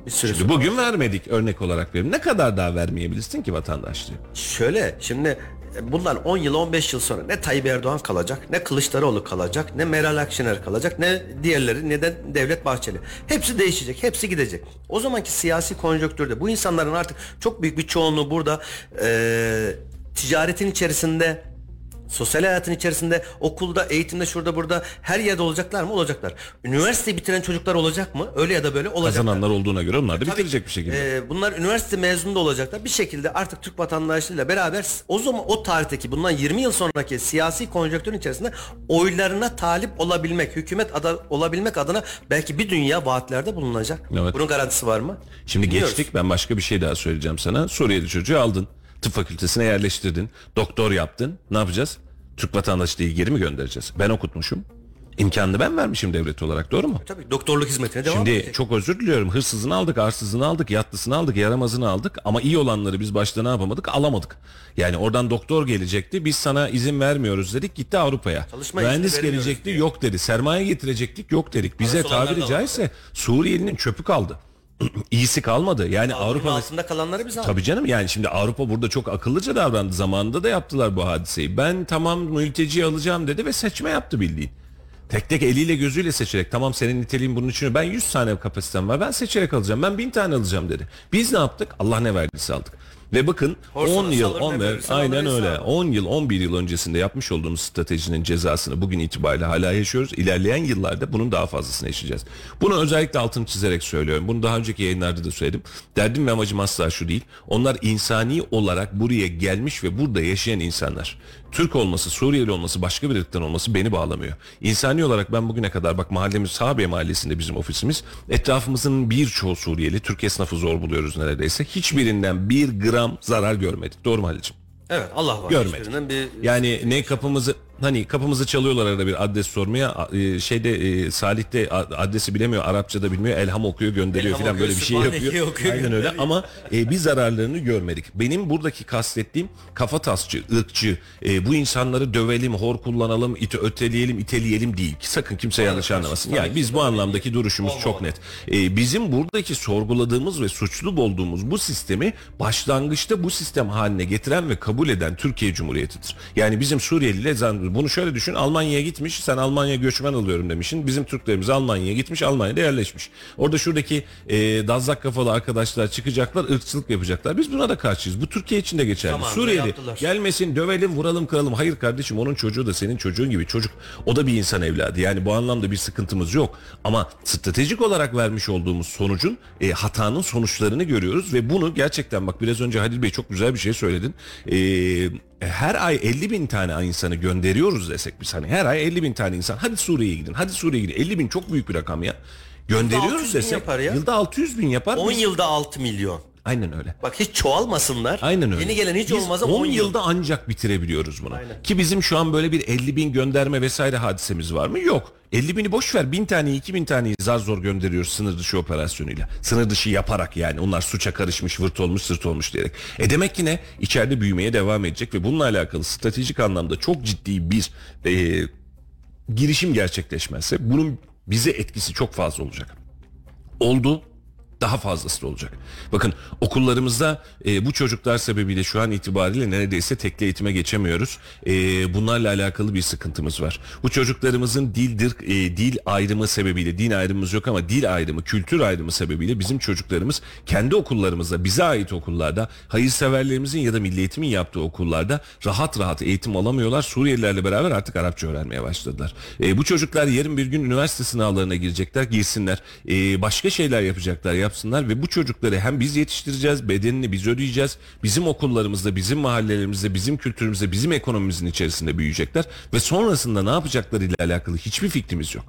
bir süre Şimdi bugün vermedik örnek olarak verim. Ne kadar daha vermeyebilirsin ki vatandaşlığı? Şöyle şimdi bundan 10 yıl 15 yıl sonra ne Tayyip Erdoğan kalacak ne Kılıçdaroğlu kalacak ne Meral Akşener kalacak ne diğerleri ne de Devlet Bahçeli. Hepsi değişecek hepsi gidecek. O zamanki siyasi konjonktürde bu insanların artık çok büyük bir çoğunluğu burada e, ticaretin içerisinde Sosyal hayatın içerisinde, okulda, eğitimde, şurada burada her yerde olacaklar mı? Olacaklar. Üniversite bitiren çocuklar olacak mı? Öyle ya da böyle olacaklar. Kazananlar olduğuna göre onlar da Tabii, bitirecek bir şekilde. e, bunlar üniversite mezunu da olacaklar. Bir şekilde artık Türk vatandaşlığıyla beraber o zaman o tarihteki bundan 20 yıl sonraki siyasi konjonktürün içerisinde oylarına talip olabilmek, hükümet ada, olabilmek adına belki bir dünya vaatlerde bulunacak. Evet. Bunun garantisi var mı? Şimdi Bilmiyoruz. geçtik ben başka bir şey daha söyleyeceğim sana. Suriyeli çocuğu aldın. Tıp fakültesine yerleştirdin. Doktor yaptın. Ne yapacağız? Türk vatandaşı değil geri mi göndereceğiz? Ben okutmuşum. İmkanını ben vermişim devlet olarak doğru mu? Tabii doktorluk hizmetine devam Şimdi edecek. çok özür diliyorum. Hırsızını aldık, arsızını aldık, yatlısını aldık, yaramazını aldık ama iyi olanları biz başta ne yapamadık? Alamadık. Yani oradan doktor gelecekti. Biz sana izin vermiyoruz dedik. Gitti Avrupa'ya. Çalışma Mühendis gelecekti. diye. Yok dedi. Sermaye getirecektik. Yok dedik. Bize olanlar tabiri caizse Suriyelinin çöpü kaldı. İyisi kalmadı. Yani Avrupa'nın Avrupa altında kalanları biz aldık. Tabii canım yani şimdi Avrupa burada çok akıllıca davrandı. Zamanında da yaptılar bu hadiseyi. Ben tamam mülteci alacağım dedi ve seçme yaptı bildiğin. Tek tek eliyle gözüyle seçerek tamam senin niteliğin bunun için ben 100 tane kapasitem var ben seçerek alacağım ben 1000 tane alacağım dedi. Biz ne yaptık? Allah ne verdiyse aldık. Ve bakın Horsana 10 yıl, salır 10 ne verirsen aynen öyle. hesabı. 10 yıl, 11 yıl öncesinde yapmış olduğumuz stratejinin cezasını bugün itibariyle hala yaşıyoruz. İlerleyen yıllarda bunun daha fazlasını yaşayacağız. Bunu özellikle altını çizerek söylüyorum. Bunu daha önceki yayınlarda da söyledim. Derdim ve amacım asla şu değil. Onlar insani olarak buraya gelmiş ve burada yaşayan insanlar. Türk olması, Suriyeli olması, başka bir ırktan olması beni bağlamıyor. İnsani olarak ben bugüne kadar bak mahallemiz Sahabe Mahallesi'nde bizim ofisimiz. Etrafımızın birçoğu Suriyeli. Türk esnafı zor buluyoruz neredeyse. Hiçbirinden bir gram zarar görmedik. Doğru mu Halil'ciğim? Evet Allah var. Görmedik. Bir Yani ne kapımızı hani kapımızı çalıyorlar arada bir adres sormaya e, şeyde e, Salih'te a- adresi bilemiyor Arapça da bilmiyor elham okuyor gönderiyor falan böyle bir şey yapıyor. okuyor, Aynen öyle ama e, bir zararlarını görmedik. Benim buradaki kastettiğim kafatasçı, ırkçı, e, bu insanları dövelim, hor kullanalım, ite öteleyelim, iteleyelim değil. Sakın kimse yanlış anlamasın. Yani biz bu anlamdaki duruşumuz çok net. E, bizim buradaki sorguladığımız ve suçlu bulduğumuz bu sistemi başlangıçta bu sistem haline getiren ve kabul eden Türkiye Cumhuriyeti'dir. Yani bizim Suriyeliler zan- bunu şöyle düşün Almanya'ya gitmiş sen Almanya göçmen alıyorum demişsin. Bizim Türklerimiz Almanya'ya gitmiş Almanya'da yerleşmiş. Orada şuradaki e, dazlak kafalı arkadaşlar çıkacaklar ırkçılık yapacaklar. Biz buna da karşıyız. Bu Türkiye için de geçerli. Zamanında Suriyeli gelmesin dövelim vuralım kıralım. Hayır kardeşim onun çocuğu da senin çocuğun gibi çocuk. O da bir insan evladı. Yani bu anlamda bir sıkıntımız yok. Ama stratejik olarak vermiş olduğumuz sonucun e, hatanın sonuçlarını görüyoruz ve bunu gerçekten bak biraz önce Halil Bey çok güzel bir şey söyledin. E, her ay 50 bin tane insanı gönderiyoruz desek biz hani her ay 50 bin tane insan hadi Suriye'ye gidin hadi Suriye'ye gidin 50 bin çok büyük bir rakam ya. Gönderiyoruz 600 bin desek ya. yılda 600 bin yapar. 10 Biz- yılda 6 milyon. Aynen öyle. Bak hiç çoğalmasınlar. Aynen öyle. Yeni gelen hiç Biz olmazsa 10 10 yıl. yılda ancak bitirebiliyoruz bunu. Aynen. Ki bizim şu an böyle bir 50 bin gönderme vesaire hadisemiz var mı? Yok. 50 bini boş ver. 1000 tane 2000 taneyi zar zor gönderiyoruz sınır dışı operasyonuyla. Sınır dışı yaparak yani. Onlar suça karışmış, vırt olmuş, sırt olmuş diyerek. E demek ki ne? İçeride büyümeye devam edecek ve bununla alakalı stratejik anlamda çok ciddi bir e, girişim gerçekleşmezse bunun bize etkisi çok fazla olacak. Oldu daha fazlası da olacak. Bakın okullarımızda e, bu çocuklar sebebiyle şu an itibariyle neredeyse tekli eğitime geçemiyoruz. E, bunlarla alakalı bir sıkıntımız var. Bu çocuklarımızın dildir e, dil ayrımı sebebiyle din ayrımımız yok ama dil ayrımı, kültür ayrımı sebebiyle bizim çocuklarımız kendi okullarımızda bize ait okullarda hayırseverlerimizin ya da milli eğitimin yaptığı okullarda rahat rahat eğitim alamıyorlar. Suriyelilerle beraber artık Arapça öğrenmeye başladılar. E, bu çocuklar yarın bir gün üniversite sınavlarına girecekler, girsinler. E, başka şeyler yapacaklar, yapsınlar ve bu çocukları hem biz yetiştireceğiz, bedenini biz ödeyeceğiz. Bizim okullarımızda, bizim mahallelerimizde, bizim kültürümüzde, bizim ekonomimizin içerisinde büyüyecekler ve sonrasında ne yapacaklarıyla alakalı hiçbir fikrimiz yok.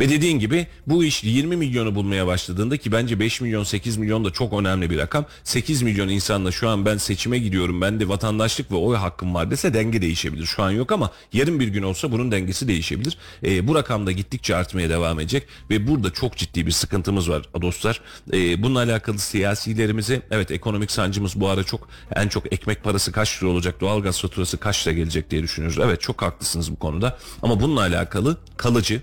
Ve dediğin gibi bu iş 20 milyonu bulmaya başladığında ki bence 5 milyon 8 milyon da çok önemli bir rakam. 8 milyon insanla şu an ben seçime gidiyorum ben de vatandaşlık ve oy hakkım var dese denge değişebilir. Şu an yok ama yarın bir gün olsa bunun dengesi değişebilir. Ee, bu rakam da gittikçe artmaya devam edecek ve burada çok ciddi bir sıkıntımız var dostlar. Ee, bununla alakalı siyasilerimize evet ekonomik sancımız bu ara çok en çok ekmek parası kaç lira olacak doğalgaz faturası kaç lira gelecek diye düşünüyoruz. Evet çok haklısınız bu konuda ama bununla alakalı kalıcı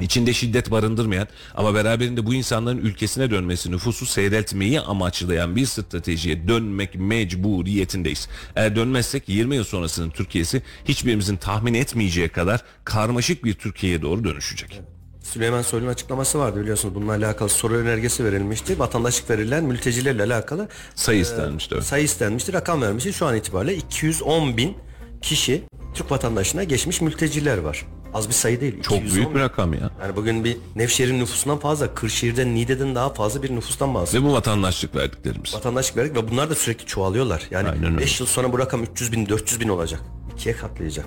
İçinde şiddet barındırmayan ama beraberinde bu insanların ülkesine dönmesi, nüfusu seyreltmeyi amaçlayan bir stratejiye dönmek mecburiyetindeyiz. Eğer dönmezsek 20 yıl sonrasının Türkiye'si hiçbirimizin tahmin etmeyeceği kadar karmaşık bir Türkiye'ye doğru dönüşecek. Süleyman Soylu'nun açıklaması vardı biliyorsunuz. Bununla alakalı soru önergesi verilmişti. Vatandaşlık verilen mültecilerle alakalı Sayı istenmişti. evet. sayı istenmişti. Rakam vermişti. Şu an itibariyle 210 bin kişi Türk vatandaşlığına geçmiş mülteciler var. Az bir sayı değil. Çok 210 büyük bir rakam ya. Yani bugün bir Nevşehir'in nüfusundan fazla, Kırşehir'den, Niğde'den daha fazla bir nüfustan bahsediyoruz. Ve bu vatandaşlık verdiklerimiz. Vatandaşlık verdik ve bunlar da sürekli çoğalıyorlar. Yani öyle. 5 yıl sonra bu rakam 300 bin, 400 bin olacak. İkiye katlayacak.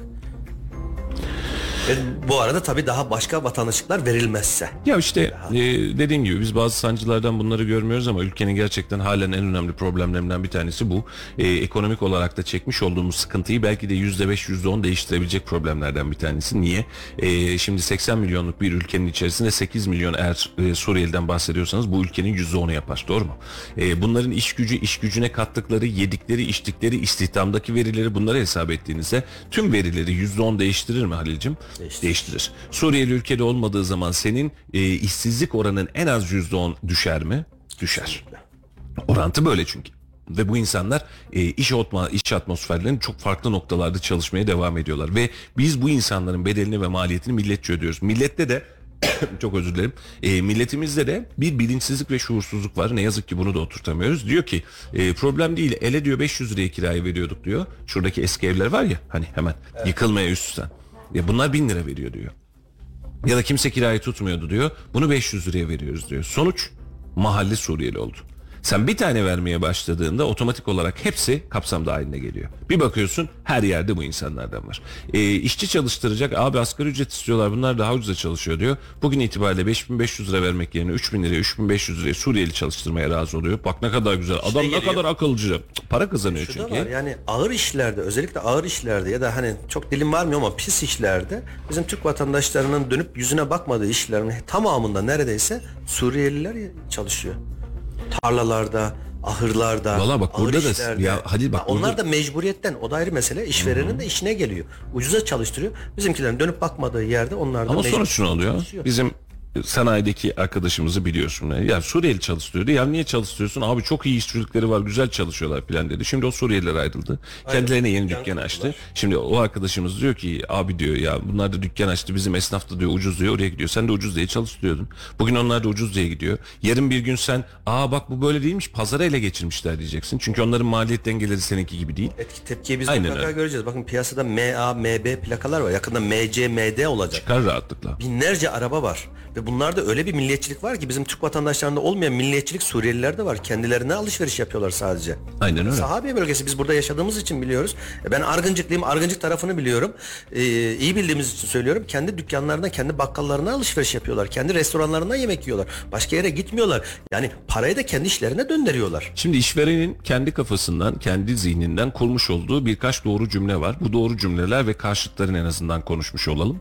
Ve bu arada tabii daha başka vatandaşlıklar verilmezse. Ya işte e, dediğim gibi biz bazı sancılardan bunları görmüyoruz ama ülkenin gerçekten halen en önemli problemlerinden bir tanesi bu. E, ekonomik olarak da çekmiş olduğumuz sıkıntıyı belki de %5 %10 değiştirebilecek problemlerden bir tanesi. Niye? E, şimdi 80 milyonluk bir ülkenin içerisinde 8 milyon eğer e, Suriyeli'den bahsediyorsanız bu ülkenin %10'u yapar. Doğru mu? E, bunların iş gücü, iş gücüne kattıkları, yedikleri, içtikleri, istihdamdaki verileri bunları hesap ettiğinizde tüm verileri %10 değiştirir mi Halil'cim? Değiştirir. Değiştirir. Suriyeli ülkede olmadığı zaman senin e, işsizlik oranın en az %10 düşer mi? Düşer. Orantı böyle çünkü. Ve bu insanlar e, iş, atma, iş atmosferlerinin çok farklı noktalarda çalışmaya devam ediyorlar. Ve biz bu insanların bedelini ve maliyetini milletçe ödüyoruz. Millette de çok özür dilerim. E, milletimizde de bir bilinçsizlik ve şuursuzluk var. Ne yazık ki bunu da oturtamıyoruz. Diyor ki e, problem değil. Ele diyor 500 liraya kirayı veriyorduk diyor. Şuradaki eski evler var ya hani hemen yıkılmaya üstten. Ya bunlar 1000 lira veriyor diyor. Ya da kimse kirayı tutmuyordu diyor. Bunu 500 liraya veriyoruz diyor. Sonuç mahalle Suriyeli oldu. Sen bir tane vermeye başladığında otomatik olarak hepsi kapsam dahiline geliyor. Bir bakıyorsun her yerde bu insanlardan var. E, işçi çalıştıracak abi asgari ücret istiyorlar bunlar daha ucuza çalışıyor diyor. Bugün itibariyle 5500 lira vermek yerine 3000 liraya 3500 liraya Suriyeli çalıştırmaya razı oluyor. Bak ne kadar güzel adam ne geliyor. kadar akılcı. Para kazanıyor Şu çünkü. var yani ağır işlerde özellikle ağır işlerde ya da hani çok dilim varmıyor ama pis işlerde bizim Türk vatandaşlarının dönüp yüzüne bakmadığı işlerin tamamında neredeyse Suriyeliler çalışıyor. Tarlalarda, ahırlarda, Valla bak burada da- ya Halil bak onlar burada- da mecburiyetten o da ayrı mesele işverenin de işine geliyor. Ucuza çalıştırıyor. Bizimkilerin dönüp bakmadığı yerde onlar da Ama sonuç ne oluyor? çalışıyor. Bizim sanayideki arkadaşımızı biliyorsun. Ya Suriyeli çalıştırıyordu. Ya niye çalıştırıyorsun? Abi çok iyi işçilikleri var, güzel çalışıyorlar falan dedi. Şimdi o Suriyeliler ayrıldı. Kendilerine yeni Dükkan açtı. kurdular. Şimdi o arkadaşımız diyor ki abi diyor ya bunlar da dükkan açtı. Bizim esnaf da diyor ucuz diyor oraya gidiyor. Sen de ucuz diye çalıştırıyordun. Bugün onlar da ucuz diye gidiyor. Yarın bir gün sen aa bak bu böyle değilmiş pazara ele geçirmişler diyeceksin. Çünkü onların maliyet dengeleri seninki gibi değil. Etki tepkiyi biz Aynen mutlaka öyle. göreceğiz. Bakın piyasada MA, MB plakalar var. Yakında MC, MD olacak. Çıkar rahatlıkla. binlerce araba var. Ve bunlarda öyle bir milliyetçilik var ki bizim Türk vatandaşlarında olmayan milliyetçilik Suriyelilerde var. Kendilerine alışveriş yapıyorlar sadece. Aynen öyle. Sahabiye bölgesi biz burada yaşadığımız için biliyoruz. E Ben Argıncıklıyım. Argıncık tarafını biliyorum. Ee, iyi bildiğimiz için söylüyorum. Kendi dükkanlarına, kendi bakkallarına alışveriş yapıyorlar. Kendi restoranlarına yemek yiyorlar. Başka yere gitmiyorlar. Yani parayı da kendi işlerine döndürüyorlar. Şimdi işverenin kendi kafasından, kendi zihninden kurmuş olduğu birkaç doğru cümle var. Bu doğru cümleler ve karşıtların en azından konuşmuş olalım.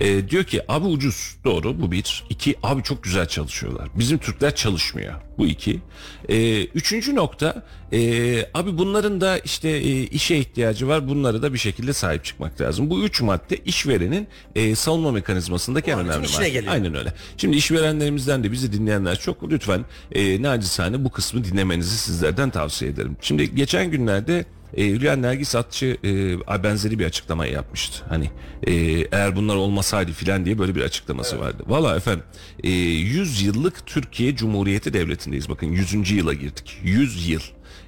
Ee, diyor ki abi ucuz. Doğru bu bir. İki abi çok güzel çalışıyorlar. Bizim Türkler çalışmıyor. Bu iki. Ee, üçüncü nokta ee, abi bunların da işte ee, işe ihtiyacı var. Bunlara da bir şekilde sahip çıkmak lazım. Bu üç madde işverenin ee, savunma mekanizmasındaki en önemli madde. geliyor. Aynen öyle. Şimdi işverenlerimizden de bizi dinleyenler çok lütfen e, nacizane bu kısmı dinlemenizi sizlerden tavsiye ederim. Şimdi geçen günlerde e, Hülya Nergis Atçı e, benzeri bir açıklama yapmıştı. Hani e, eğer bunlar olmasaydı filan diye böyle bir açıklaması vardı. Valla efendim e, 100 yıllık Türkiye Cumhuriyeti Devleti'ndeyiz. Bakın 100. yıla girdik. 100 yıl.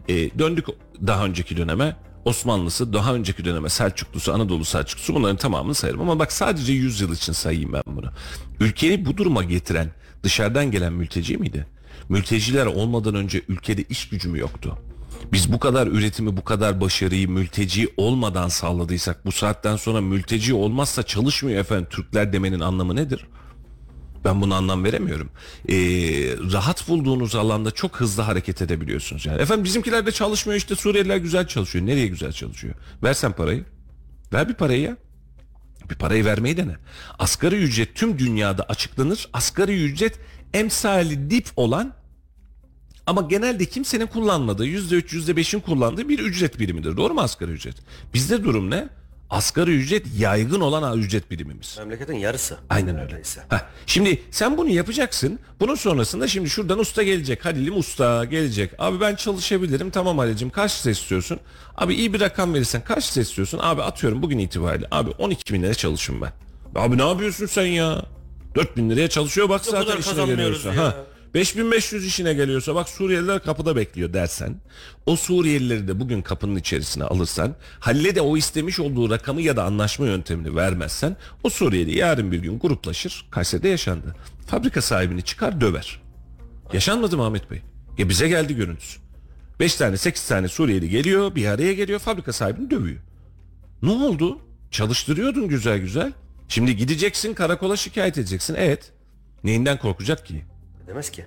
E, döndük daha önceki döneme. Osmanlısı, daha önceki döneme Selçuklusu, Anadolu Selçuklusu bunların tamamını sayarım. Ama bak sadece 100 yıl için sayayım ben bunu. Ülkeyi bu duruma getiren dışarıdan gelen mülteci miydi? Mülteciler olmadan önce ülkede iş gücü mü yoktu? Biz bu kadar üretimi, bu kadar başarıyı mülteci olmadan sağladıysak bu saatten sonra mülteci olmazsa çalışmıyor efendim Türkler demenin anlamı nedir? Ben buna anlam veremiyorum. Ee, rahat bulduğunuz alanda çok hızlı hareket edebiliyorsunuz. Yani efendim bizimkiler de çalışmıyor işte Suriyeliler güzel çalışıyor. Nereye güzel çalışıyor? Versen parayı. Ver bir parayı ya. Bir parayı vermeyi dene. Asgari ücret tüm dünyada açıklanır. Asgari ücret emsali dip olan ama genelde kimsenin kullanmadığı yüzde üç, yüzde beşin kullandığı bir ücret birimidir. Doğru mu asgari ücret? Bizde durum ne? Asgari ücret yaygın olan ücret birimimiz. Memleketin yarısı. Aynen öyle. Heh, şimdi sen bunu yapacaksın. Bunun sonrasında şimdi şuradan usta gelecek. Halil'im usta gelecek. Abi ben çalışabilirim. Tamam Halil'cim kaç lira istiyorsun? Abi iyi bir rakam verirsen kaç lira istiyorsun? Abi atıyorum bugün itibariyle. Abi 12 bin lira çalışın ben. Abi ne yapıyorsun sen ya? 4 bin liraya çalışıyor bak zaten kadar işine geliyorsa. ya. Ha. 5500 işine geliyorsa bak Suriyeliler kapıda bekliyor dersen o Suriyelileri de bugün kapının içerisine alırsan Halil'e de o istemiş olduğu rakamı ya da anlaşma yöntemini vermezsen o Suriyeli yarın bir gün gruplaşır Kayseri'de yaşandı. Fabrika sahibini çıkar döver. Yaşanmadı mı Ahmet Bey? Ya bize geldi görüntüsü. 5 tane 8 tane Suriyeli geliyor bir araya geliyor fabrika sahibini dövüyor. Ne oldu? Çalıştırıyordun güzel güzel. Şimdi gideceksin karakola şikayet edeceksin. Evet. Neyinden korkacak ki? Demez ki.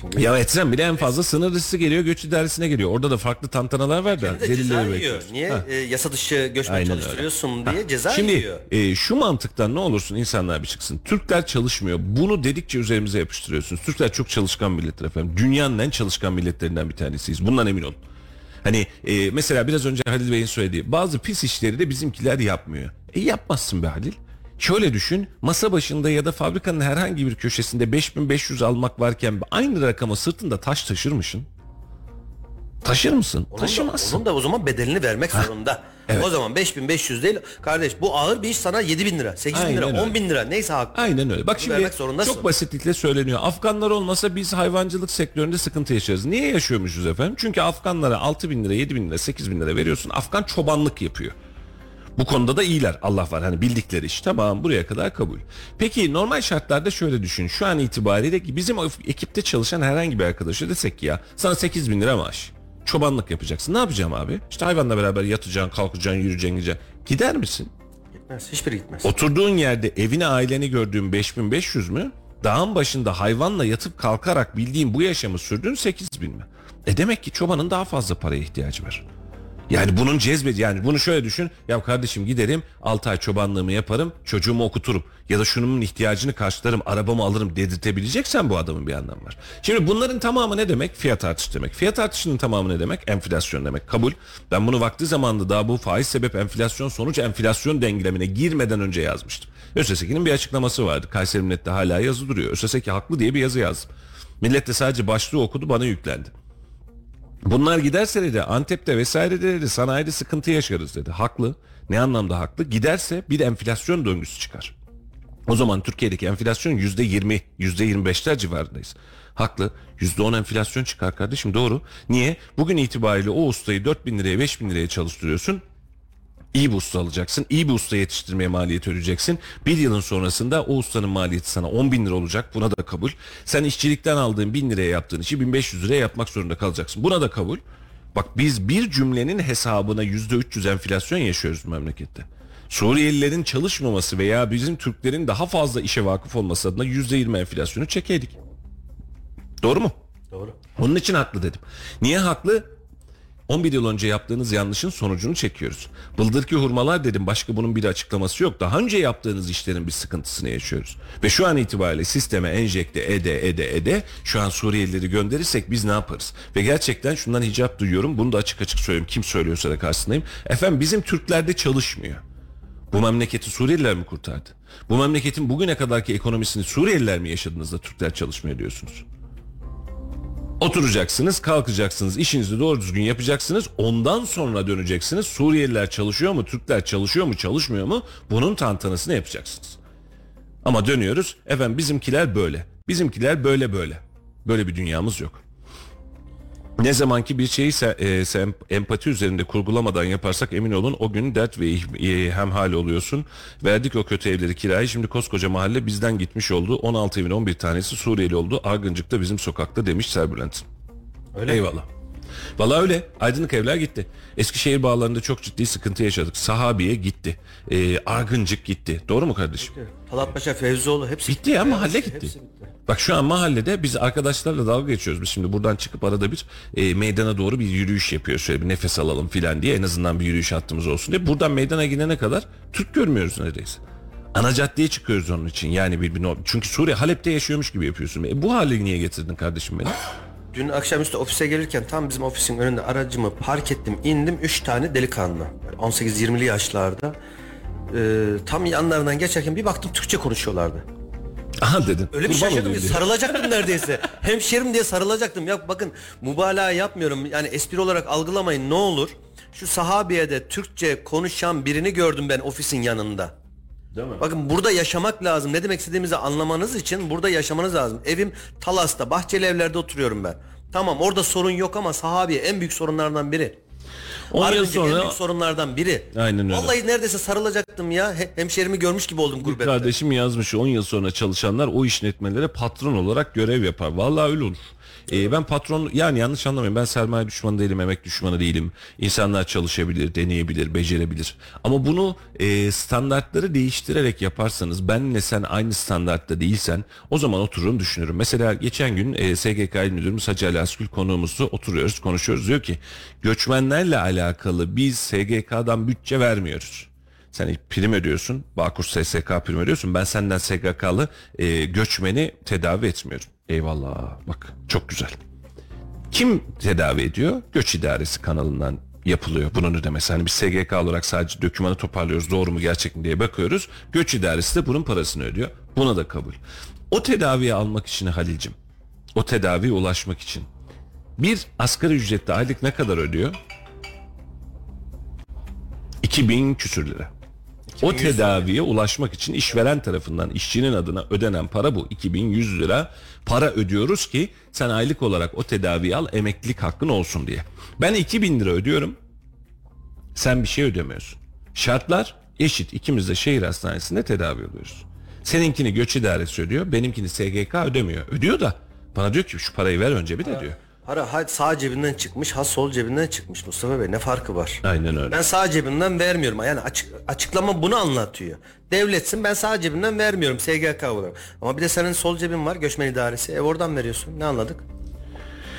Şimdi Ya etsen bile en fazla sınır dışı geliyor, göç idaresine geliyor. Orada da farklı tantanalar var da. de ceza yiyor. Niye Ha. e, yasa dışı göçmen Aynen öyle. çalıştırıyorsun diye ceza Şimdi yiyor. e, şu mantıktan ne olursun insanlar bir çıksın. Türkler çalışmıyor. Bunu dedikçe üzerimize yapıştırıyorsunuz. Türkler çok çalışkan milletler efendim. Dünyanın en çalışkan milletlerinden bir tanesiyiz. Bundan emin olun. Hani e, mesela biraz önce Halil Bey'in söylediği bazı pis işleri de bizimkiler yapmıyor. E yapmazsın be Halil. Şöyle düşün masa başında ya da fabrikanın herhangi bir köşesinde 5500 almak varken aynı rakama sırtında taş taşır mısın? Taşır mısın? Onun da, Taşımazsın. onun da o zaman bedelini vermek zorunda. O zaman 5500 değil kardeş bu ağır bir iş sana 7000 lira 8000 Aynen lira öyle. 10 bin lira neyse haklı. Aynen öyle. Bak Bunu şimdi vermek zorundasın. çok basitlikle söyleniyor. Afganlar olmasa biz hayvancılık sektöründe sıkıntı yaşarız. Niye yaşıyormuşuz efendim? Çünkü Afganlara 6 bin lira, 7 bin lira, 8 bin lira veriyorsun. Afgan çobanlık yapıyor. Bu konuda da iyiler. Allah var hani bildikleri iş. Tamam buraya kadar kabul. Peki normal şartlarda şöyle düşün. Şu an itibariyle ki bizim ekipte çalışan herhangi bir arkadaşa desek ki ya sana 8 bin lira maaş. Çobanlık yapacaksın. Ne yapacağım abi? İşte hayvanla beraber yatacaksın, kalkacaksın, yürüyeceksin, gideceksin. Gider misin? Gitmez. Hiçbiri gitmez. Oturduğun yerde evini aileni gördüğün 5500 mü? Dağın başında hayvanla yatıp kalkarak bildiğin bu yaşamı sürdüğün 8000 mi? E demek ki çobanın daha fazla paraya ihtiyacı var. Yani bunun cezbedi yani bunu şöyle düşün. Ya kardeşim giderim 6 ay çobanlığımı yaparım çocuğumu okuturum. Ya da şunun ihtiyacını karşılarım arabamı alırım dedirtebileceksen bu adamın bir anlamı var. Şimdi bunların tamamı ne demek? Fiyat artışı demek. Fiyat artışının tamamı ne demek? Enflasyon demek. Kabul. Ben bunu vakti zamanında daha bu faiz sebep enflasyon sonuç enflasyon dengelemine girmeden önce yazmıştım. ÖSSEK'in bir açıklaması vardı. Kayseri Millet'te hala yazı duruyor. ÖSSEK haklı diye bir yazı yazdım. Millet de sadece başlığı okudu bana yüklendi. Bunlar giderse dedi Antep'te vesaire dedi sanayide sıkıntı yaşarız dedi. Haklı. Ne anlamda haklı? Giderse bir enflasyon döngüsü çıkar. O zaman Türkiye'deki enflasyon yüzde yirmi, yüzde yirmi beşler civarındayız. Haklı. Yüzde on enflasyon çıkar kardeşim doğru. Niye? Bugün itibariyle o ustayı 4 bin liraya 5 bin liraya çalıştırıyorsun. İyi bir usta alacaksın. İyi bir usta yetiştirmeye maliyet ödeyeceksin. Bir yılın sonrasında o ustanın maliyeti sana 10 bin lira olacak. Buna da kabul. Sen işçilikten aldığın 1000 liraya yaptığın işi 1500 liraya yapmak zorunda kalacaksın. Buna da kabul. Bak biz bir cümlenin hesabına %300 enflasyon yaşıyoruz bu memlekette. Suriyelilerin çalışmaması veya bizim Türklerin daha fazla işe vakıf olması adına %20 enflasyonu çekeydik. Doğru mu? Doğru. Onun için haklı dedim. Niye haklı? 11 yıl önce yaptığınız yanlışın sonucunu çekiyoruz. Bıldırki hurmalar dedim başka bunun bir açıklaması yok. Daha önce yaptığınız işlerin bir sıkıntısını yaşıyoruz. Ve şu an itibariyle sisteme enjekte ede ede ede şu an Suriyelileri gönderirsek biz ne yaparız? Ve gerçekten şundan hicap duyuyorum. Bunu da açık açık söyleyeyim. Kim söylüyorsa da karşısındayım. Efendim bizim Türklerde çalışmıyor. Bu memleketi Suriyeliler mi kurtardı? Bu memleketin bugüne kadarki ekonomisini Suriyeliler mi yaşadınız da Türkler çalışmıyor diyorsunuz? Oturacaksınız, kalkacaksınız, işinizi doğru düzgün yapacaksınız. Ondan sonra döneceksiniz. Suriyeliler çalışıyor mu, Türkler çalışıyor mu, çalışmıyor mu? Bunun tantanasını yapacaksınız. Ama dönüyoruz. Efendim bizimkiler böyle. Bizimkiler böyle böyle. Böyle bir dünyamız yok. Ne zamanki bir şeyi se- e, sem- empati üzerinde kurgulamadan yaparsak emin olun o gün dert ve e, hemhal oluyorsun. Verdik o kötü evleri kiraya şimdi koskoca mahalle bizden gitmiş oldu. 16 evin 11 tanesi Suriyeli oldu. Argıncık'ta bizim sokakta demiş Serbülent. Öyle. Eyvallah. Vallahi öyle. Aydınlık evler gitti. Eskişehir bağlarında çok ciddi sıkıntı yaşadık. Sahabiye gitti. E, Argıncık gitti. Doğru mu kardeşim? Talatpaşa, Fevzioğlu hepsi Bitti ya mahalle Hepsi- gitti. hepsi bitti. Bak şu an mahallede biz arkadaşlarla dalga geçiyoruz. Biz şimdi buradan çıkıp arada bir e, meydana doğru bir yürüyüş yapıyoruz. Şöyle bir nefes alalım filan diye en azından bir yürüyüş hattımız olsun diye. Buradan meydana gidene kadar Türk görmüyoruz neredeyse. Ana caddeye çıkıyoruz onun için. Yani bir, çünkü Suriye Halep'te yaşıyormuş gibi yapıyorsun. E, bu hale niye getirdin kardeşim beni? Dün akşamüstü ofise gelirken tam bizim ofisin önünde aracımı park ettim indim 3 tane delikanlı 18-20'li yaşlarda Ee, tam yanlarından geçerken bir baktım Türkçe konuşuyorlardı. Aha dedin. Öyle bir Kurban şaşırdım olayım ki diye. sarılacaktım neredeyse. Hemşerim diye sarılacaktım. Ya bakın mübalağa yapmıyorum. Yani espri olarak algılamayın ne olur. Şu sahabiyede Türkçe konuşan birini gördüm ben ofisin yanında. Değil mi? Bakın burada yaşamak lazım. Ne demek istediğimizi anlamanız için burada yaşamanız lazım. Evim Talas'ta, Bahçeli evlerde oturuyorum ben. Tamam orada sorun yok ama sahabiye en büyük sorunlardan biri. 10 yıl Argıncık en sonra büyük sorunlardan biri. Aynen öyle. Vallahi neredeyse sarılacaktım ya. He- hemşerimi görmüş gibi oldum Bir gurbette. kardeşim yazmış 10 yıl sonra çalışanlar o işletmelere patron olarak görev yapar. Vallahi öyle olur. Ee, ben patron yani yanlış anlamayın ben sermaye düşmanı değilim emek düşmanı değilim. İnsanlar çalışabilir, deneyebilir, becerebilir. Ama bunu e, standartları değiştirerek yaparsanız benle sen aynı standartta değilsen o zaman otururum düşünürüm. Mesela geçen gün e, SGK İl Müdürümüz Hacı Ali Askül konuğumuzdu oturuyoruz konuşuyoruz diyor ki göçmenlerle alakalı biz SGK'dan bütçe vermiyoruz. Sen prim ödüyorsun. Bağkur SSK prim ödüyorsun. Ben senden SGK'lı e, göçmeni tedavi etmiyorum. Eyvallah. Bak çok güzel. Kim tedavi ediyor? Göç İdaresi kanalından yapılıyor bunun ödemesi. Hani biz SGK olarak sadece dokümanı toparlıyoruz doğru mu gerçek mi diye bakıyoruz. Göç İdaresi de bunun parasını ödüyor. Buna da kabul. O tedaviyi almak için Halil'cim, o tedaviye ulaşmak için bir asgari ücretli aylık ne kadar ödüyor? 2000 küsür lira. O tedaviye ulaşmak için işveren tarafından işçinin adına ödenen para bu. 2100 lira para ödüyoruz ki sen aylık olarak o tedaviyi al emeklilik hakkın olsun diye. Ben 2000 lira ödüyorum. Sen bir şey ödemiyorsun. Şartlar eşit. İkimiz de şehir hastanesinde tedavi oluyoruz. Seninkini göç idaresi ödüyor. Benimkini SGK ödemiyor. Ödüyor da bana diyor ki şu parayı ver önce bir de diyor. Para ha sağ cebinden çıkmış ha sol cebinden çıkmış Mustafa Bey ne farkı var? Aynen öyle. Ben sağ cebimden vermiyorum. Yani açık, açıklama bunu anlatıyor. Devletsin ben sağ cebimden vermiyorum SGK olarak. Ama bir de senin sol cebin var göçmen idaresi. E oradan veriyorsun. Ne anladık?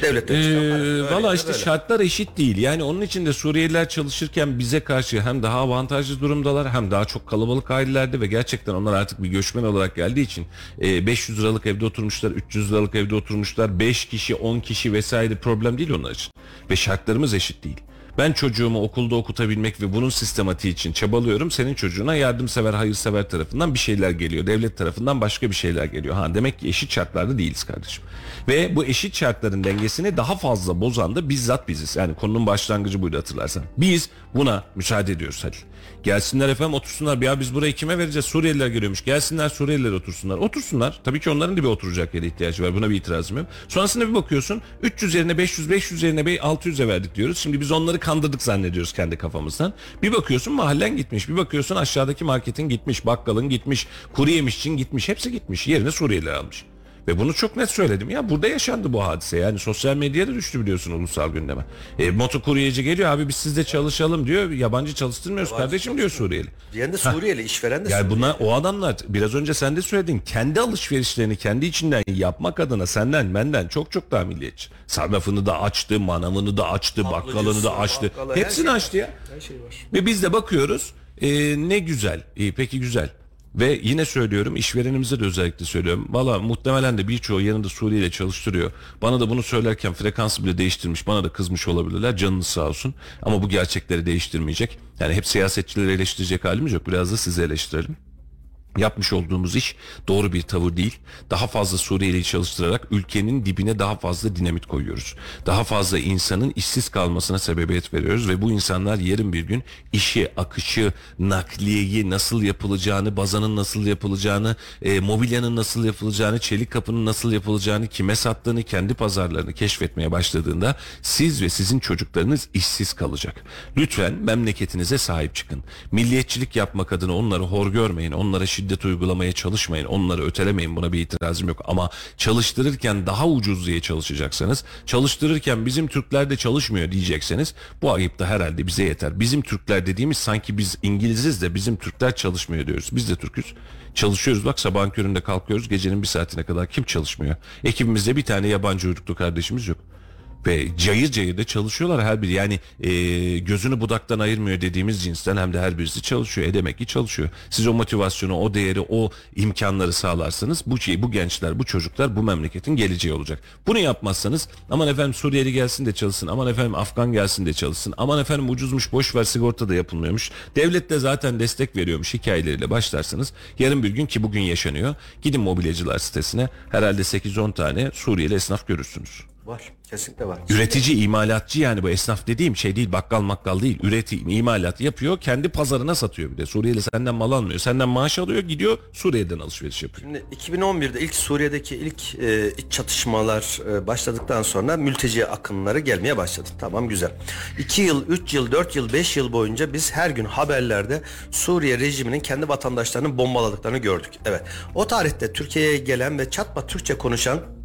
Para. Ee, Valla işte böyle. şartlar eşit değil. Yani onun için de Suriyeliler çalışırken bize karşı hem daha avantajlı durumdalar hem daha çok kalabalık ailelerde ve gerçekten onlar artık bir göçmen olarak geldiği için e, 500 liralık evde oturmuşlar, 300 liralık evde oturmuşlar, 5 kişi, 10 kişi vesaire problem değil onlar için. Ve şartlarımız eşit değil. Ben çocuğumu okulda okutabilmek ve bunun sistematiği için çabalıyorum. Senin çocuğuna yardımsever, hayırsever tarafından bir şeyler geliyor. Devlet tarafından başka bir şeyler geliyor. Ha demek ki eşit şartlarda değiliz kardeşim. Ve bu eşit şartların dengesini daha fazla bozan da bizzat biziz. Yani konunun başlangıcı buydu hatırlarsan. Biz buna müsaade ediyoruz Halil. Gelsinler efendim otursunlar. Ya biz burayı kime vereceğiz? Suriyeliler geliyormuş. Gelsinler Suriyeliler otursunlar. Otursunlar. Tabii ki onların da bir oturacak yere ihtiyacı var. Buna bir itirazım yok. Sonrasında bir bakıyorsun 300 yerine 500, 500 yerine 600'e verdik diyoruz. Şimdi biz onları kandırdık zannediyoruz kendi kafamızdan. Bir bakıyorsun mahallen gitmiş. Bir bakıyorsun aşağıdaki marketin gitmiş. Bakkalın gitmiş. Kuru yemişçin gitmiş. Hepsi gitmiş. Yerine Suriyeliler almış. Ve bunu çok net söyledim. Ya burada yaşandı bu hadise. Yani sosyal medyaya da düştü biliyorsun ulusal gündeme. E, motokuryeci geliyor abi biz sizde çalışalım diyor. Yabancı çalıştırmıyoruz kardeşim diyor Suriyeli. Diyen de Suriyeli, işveren de Yani Suriyeli. bunlar o adamlar biraz önce sen de söyledin kendi alışverişlerini kendi içinden yapmak adına senden benden çok çok daha milliyetçi. Sarrafını da açtı, manavını da açtı, bakkalını da açtı. bakkalı, her Hepsini şey açtı ya. Her şey var. Ve biz de bakıyoruz e, ne güzel. İyi peki güzel. Ve yine söylüyorum işverenimize de özellikle söylüyorum. Valla muhtemelen de birçoğu yanında Suriye ile çalıştırıyor. Bana da bunu söylerken frekansı bile değiştirmiş. Bana da kızmış olabilirler. Canınız sağ olsun. Ama bu gerçekleri değiştirmeyecek. Yani hep siyasetçileri eleştirecek halimiz yok. Biraz da sizi eleştirelim. Yapmış olduğumuz iş doğru bir tavır değil. Daha fazla Suriyeli'yi çalıştırarak ülkenin dibine daha fazla dinamit koyuyoruz. Daha fazla insanın işsiz kalmasına sebebiyet veriyoruz ve bu insanlar yarın bir gün işi, akışı, nakliyeyi nasıl yapılacağını, bazanın nasıl yapılacağını, e, mobilyanın nasıl yapılacağını, çelik kapının nasıl yapılacağını, kime sattığını, kendi pazarlarını keşfetmeye başladığında siz ve sizin çocuklarınız işsiz kalacak. Lütfen memleketinize sahip çıkın. Milliyetçilik yapmak adına onları hor görmeyin, onlara şiddet uygulamaya çalışmayın, onları ötelemeyin buna bir itirazım yok. Ama çalıştırırken daha ucuz diye çalışacaksanız, çalıştırırken bizim Türkler de çalışmıyor diyecekseniz bu ayıp da herhalde bize yeter. Bizim Türkler dediğimiz sanki biz İngiliziz de bizim Türkler çalışmıyor diyoruz. Biz de Türküz. Çalışıyoruz bak sabahın köründe kalkıyoruz gecenin bir saatine kadar kim çalışmıyor? Ekibimizde bir tane yabancı uyruklu kardeşimiz yok. Ve cayır cayır da çalışıyorlar her biri. Yani e, gözünü budaktan ayırmıyor dediğimiz cinsten hem de her birisi çalışıyor. E demek ki çalışıyor. Siz o motivasyonu, o değeri, o imkanları sağlarsanız bu şey, bu gençler, bu çocuklar bu memleketin geleceği olacak. Bunu yapmazsanız aman efendim Suriyeli gelsin de çalışsın, aman efendim Afgan gelsin de çalışsın, aman efendim ucuzmuş boş ver sigorta da yapılmıyormuş. Devlet de zaten destek veriyormuş hikayeleriyle başlarsanız yarın bir gün ki bugün yaşanıyor. Gidin mobilyacılar sitesine herhalde 8-10 tane Suriyeli esnaf görürsünüz. Var. Kesinlikle var. Üretici, imalatçı yani bu esnaf dediğim şey değil bakkal makkal değil. Üretim, imalat yapıyor kendi pazarına satıyor bir de. Suriyeli senden mal almıyor. Senden maaş alıyor gidiyor Suriye'den alışveriş yapıyor. Şimdi 2011'de ilk Suriye'deki ilk e, iç çatışmalar e, başladıktan sonra mülteci akınları gelmeye başladı. Tamam güzel. 2 yıl, 3 yıl, 4 yıl, 5 yıl boyunca biz her gün haberlerde Suriye rejiminin kendi vatandaşlarını bombaladıklarını gördük. Evet. O tarihte Türkiye'ye gelen ve çatma Türkçe konuşan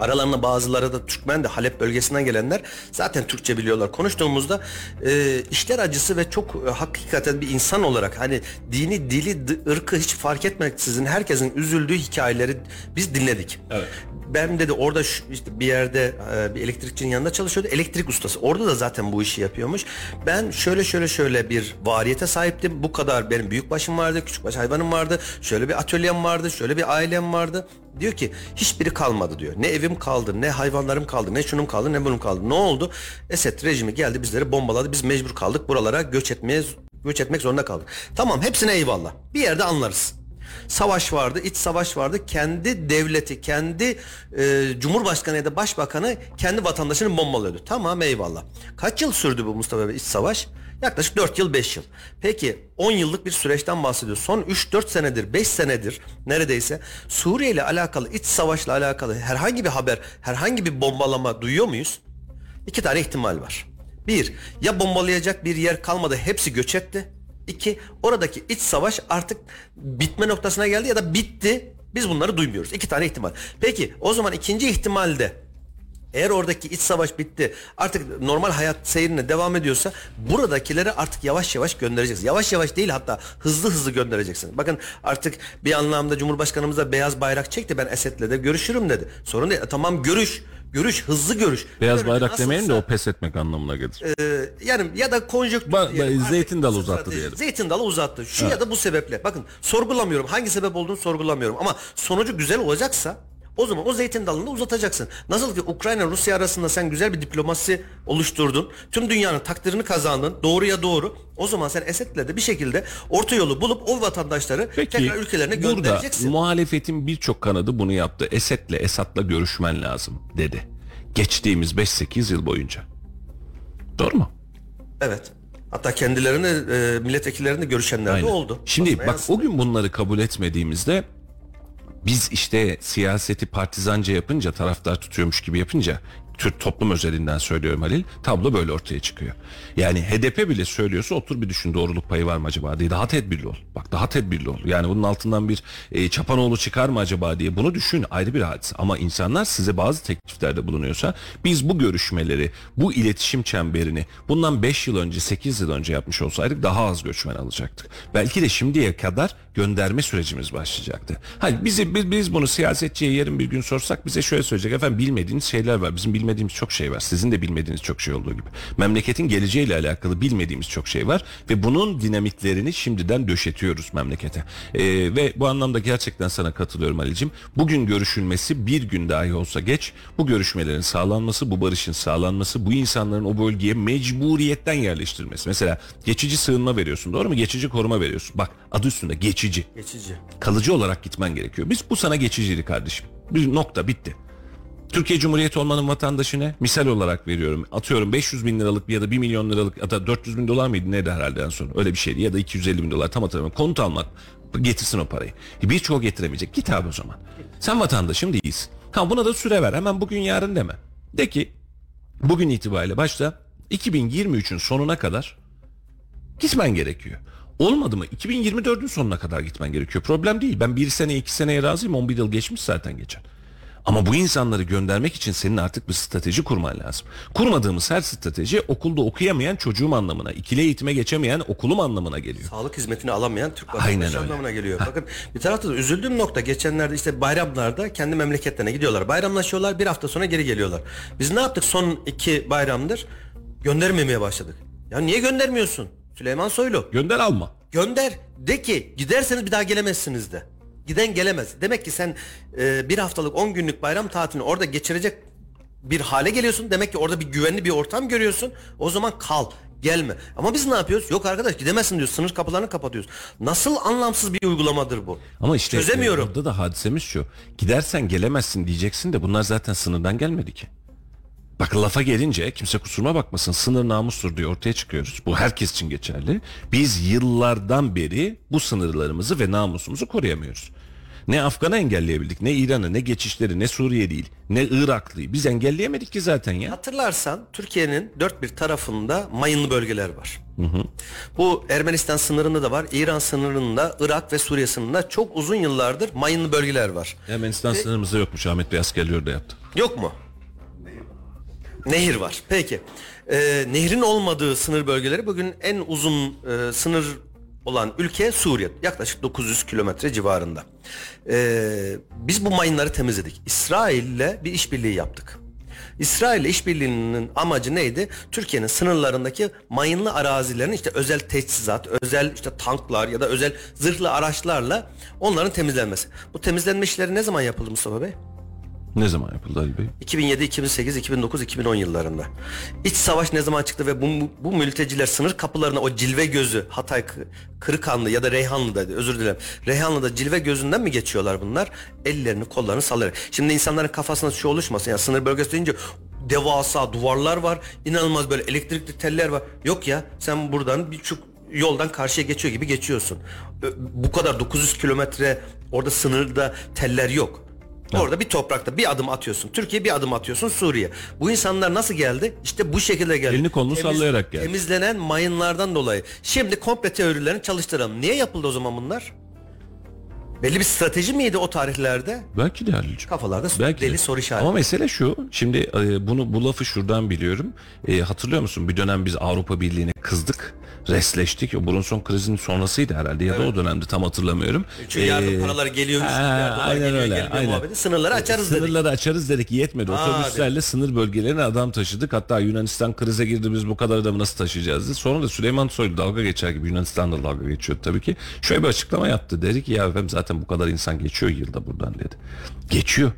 Aralarında bazıları da Türkmen de Halep bölgesinden gelenler zaten Türkçe biliyorlar. Konuştuğumuzda e, işler acısı ve çok e, hakikaten bir insan olarak hani dini, dili, ırkı hiç fark etmeksizin herkesin üzüldüğü hikayeleri biz dinledik. Evet. Ben dedi orada şu, işte bir yerde e, bir elektrikçinin yanında çalışıyordu. Elektrik ustası. Orada da zaten bu işi yapıyormuş. Ben şöyle şöyle şöyle bir variyete sahiptim. Bu kadar benim büyük başım vardı, küçük baş hayvanım vardı. Şöyle bir atölyem vardı, şöyle bir ailem vardı. Diyor ki hiçbiri kalmadı diyor. Ne evim kaldı, ne hayvanlarım kaldı, ne şunum kaldı, ne bunun kaldı. Ne oldu? Esed rejimi geldi bizleri bombaladı. Biz mecbur kaldık buralara göç etmeye göç etmek zorunda kaldık. Tamam hepsine eyvallah. Bir yerde anlarız. Savaş vardı, iç savaş vardı. Kendi devleti, kendi e, cumhurbaşkanı ya da başbakanı kendi vatandaşını bombalıyordu. Tamam eyvallah. Kaç yıl sürdü bu Mustafa Bey iç savaş? Yaklaşık 4 yıl 5 yıl. Peki 10 yıllık bir süreçten bahsediyoruz. Son 3-4 senedir 5 senedir neredeyse Suriye ile alakalı iç savaşla alakalı herhangi bir haber herhangi bir bombalama duyuyor muyuz? İki tane ihtimal var. Bir, ya bombalayacak bir yer kalmadı hepsi göç etti. İki, oradaki iç savaş artık bitme noktasına geldi ya da bitti. Biz bunları duymuyoruz. İki tane ihtimal. Peki o zaman ikinci ihtimalde eğer oradaki iç savaş bitti artık normal hayat seyrine devam ediyorsa buradakileri artık yavaş yavaş göndereceksin. Yavaş yavaş değil hatta hızlı hızlı göndereceksin. Bakın artık bir anlamda Cumhurbaşkanımız da beyaz bayrak çekti ben Esed'le de görüşürüm dedi. Sorun değil. E, Tamam görüş. Görüş hızlı görüş. Beyaz Görüş bayrak nasılsa- demeyelim de o pes etmek anlamına gelir. ee, yani ya da konjonktür Ba- ba- zeytin dalı strateji. uzattı diyelim. Zeytin dalı uzattı. Şu ya da bu sebeple. Bakın sorgulamıyorum. Hangi sebep olduğunu sorgulamıyorum. Ama sonucu güzel olacaksa o zaman o zeytin dalını da uzatacaksın. Nasıl ki Ukrayna Rusya arasında sen güzel bir diplomasi oluşturdun. Tüm dünyanın takdirini kazandın. Doğruya doğru. O zaman sen Esed'le de bir şekilde orta yolu bulup o vatandaşları Peki tekrar ülkelerine burada göndereceksin. muhalefetin birçok kanadı bunu yaptı. Esed'le Esad'la görüşmen lazım dedi. Geçtiğimiz 5-8 yıl boyunca. Doğru mu? evet. Hatta kendilerini e, milletvekillerinde görüşenler de oldu. Şimdi bak yansıdı. o gün bunları kabul etmediğimizde biz işte siyaseti partizanca yapınca taraftar tutuyormuş gibi yapınca Türk toplum özelinden söylüyorum Halil tablo böyle ortaya çıkıyor. Yani HDP bile söylüyorsa otur bir düşün doğruluk payı var mı acaba diye daha tedbirli ol. Bak daha tedbirli ol. Yani bunun altından bir e, çapanoğlu çıkar mı acaba diye bunu düşün ayrı bir hadise. Ama insanlar size bazı tekliflerde bulunuyorsa biz bu görüşmeleri bu iletişim çemberini bundan 5 yıl önce 8 yıl önce yapmış olsaydık daha az göçmen alacaktık. Belki de şimdiye kadar gönderme sürecimiz başlayacaktı. Hani bizi biz, biz bunu siyasetçiye yarın bir gün sorsak bize şöyle söyleyecek efendim bilmediğiniz şeyler var. Bizim bilmediğimiz çok şey var. Sizin de bilmediğiniz çok şey olduğu gibi. Memleketin geleceğiyle alakalı bilmediğimiz çok şey var ve bunun dinamiklerini şimdiden döşetiyoruz memlekete. Ee, ve bu anlamda gerçekten sana katılıyorum Ali'cim. Bugün görüşülmesi bir gün dahi olsa geç. Bu görüşmelerin sağlanması, bu barışın sağlanması, bu insanların o bölgeye mecburiyetten yerleştirilmesi. Mesela geçici sığınma veriyorsun doğru mu? Geçici koruma veriyorsun. Bak adı üstünde geçici Geçici. kalıcı olarak gitmen gerekiyor. Biz bu sana geçicilik kardeşim. Bir nokta bitti. Türkiye Cumhuriyeti olmanın vatandaşı ne? Misal olarak veriyorum. Atıyorum 500 bin liralık ya da 1 milyon liralık ya da 400 bin dolar mıydı neydi herhalde en son? Öyle bir şeydi ya da 250 bin dolar tam hatırlamıyorum. Konut almak getirsin o parayı. E, Birçoğu getiremeyecek. Git abi o zaman. Sen vatandaşım değilsin. Ha buna da süre ver. Hemen bugün yarın deme. De ki bugün itibariyle başta 2023'ün sonuna kadar gitmen gerekiyor. Olmadı mı? 2024'ün sonuna kadar gitmen gerekiyor. Problem değil. Ben bir sene iki seneye razıyım. 11 yıl geçmiş zaten geçen. Ama bu insanları göndermek için senin artık bir strateji kurman lazım. Kurmadığımız her strateji okulda okuyamayan çocuğum anlamına, ikili eğitime geçemeyen okulum anlamına geliyor. sağlık hizmetini alamayan Türk vatandaşı anlamına geliyor. Bakın bir tarafta da üzüldüğüm nokta geçenlerde işte bayramlarda kendi memleketlerine gidiyorlar. Bayramlaşıyorlar bir hafta sonra geri geliyorlar. Biz ne yaptık son iki bayramdır? Göndermemeye başladık. Ya niye göndermiyorsun? Süleyman Soylu. Gönder alma. Gönder. De ki giderseniz bir daha gelemezsiniz de. Giden gelemez. Demek ki sen e, bir haftalık 10 günlük bayram tatilini orada geçirecek bir hale geliyorsun. Demek ki orada bir güvenli bir ortam görüyorsun. O zaman kal. Gelme. Ama biz ne yapıyoruz? Yok arkadaş gidemezsin diyoruz. Sınır kapılarını kapatıyoruz. Nasıl anlamsız bir uygulamadır bu? Ama işte Çözemiyorum. Burada da hadisemiz şu. Gidersen gelemezsin diyeceksin de bunlar zaten sınırdan gelmedi ki. Bak lafa gelince kimse kusuruma bakmasın sınır namustur diye ortaya çıkıyoruz. Bu herkes için geçerli. Biz yıllardan beri bu sınırlarımızı ve namusumuzu koruyamıyoruz. Ne Afgan'ı engelleyebildik, ne İran'ı, ne geçişleri, ne Suriye değil, ne Iraklı'yı. Biz engelleyemedik ki zaten ya. Hatırlarsan Türkiye'nin dört bir tarafında mayınlı bölgeler var. Bu Ermenistan sınırında da var, İran sınırında, Irak ve Suriye sınırında çok uzun yıllardır mayınlı bölgeler var. Ermenistan sınırımızda yokmuş. Ahmet Bey askerliği orada yaptı. Yok mu? Nehir var. Peki. Ee, nehrin olmadığı sınır bölgeleri bugün en uzun e, sınır olan ülke Suriye. Yaklaşık 900 kilometre civarında. Ee, biz bu mayınları temizledik. İsrail'le bir işbirliği yaptık. İsrail işbirliğinin amacı neydi? Türkiye'nin sınırlarındaki mayınlı arazilerin işte özel teçhizat, özel işte tanklar ya da özel zırhlı araçlarla onların temizlenmesi. Bu temizlenme işleri ne zaman yapıldı Mustafa Bey? Ne zaman yapıldı Ali Bey? 2007, 2008, 2009, 2010 yıllarında. İç savaş ne zaman çıktı ve bu, bu mülteciler sınır kapılarına o cilve gözü Hatay Kı- Kırıkhanlı ya da Reyhanlı'da özür dilerim. Reyhanlı'da cilve gözünden mi geçiyorlar bunlar? Ellerini kollarını sallayarak. Şimdi insanların kafasında şu oluşmasın ya sınır bölgesi deyince devasa duvarlar var. inanılmaz böyle elektrikli teller var. Yok ya sen buradan birçok yoldan karşıya geçiyor gibi geçiyorsun. Bu kadar 900 kilometre orada sınırda teller yok. Orada bir toprakta bir adım atıyorsun. Türkiye bir adım atıyorsun Suriye. Bu insanlar nasıl geldi? İşte bu şekilde geldi. Elini kolunu sallayarak geldi. Temizlenen mayınlardan dolayı. Şimdi komple teorilerini çalıştıralım. Niye yapıldı o zaman bunlar? Belli bir strateji miydi o tarihlerde? Belki de Halil'ciğim. Kafalarda Belki deli de. soru işareti. Ama mesele şu. Şimdi e, bunu bu lafı şuradan biliyorum. E, hatırlıyor musun? Bir dönem biz Avrupa Birliği'ne kızdık. Resleştik. O Brunson krizinin sonrasıydı herhalde ya da o dönemde tam hatırlamıyorum. Çünkü yardım E, paraları geliyor, ha, aynen geliyor, öyle. gelmiyor Aynen. muhabbeti. Sınırları açarız dedik. Sınırları açarız dedik yetmedi. Aa, Otobüslerle sınır bölgelerine adam taşıdık. Hatta Yunanistan krize girdi biz bu kadar adamı nasıl taşıyacağız diye. Sonra da Süleyman Soylu dalga geçer gibi Yunanistan da dalga geçiyor tabii ki. Şöyle bir açıklama yaptı. Dedi ki ya efendim zaten bu kadar insan geçiyor yılda buradan dedi. Geçiyor.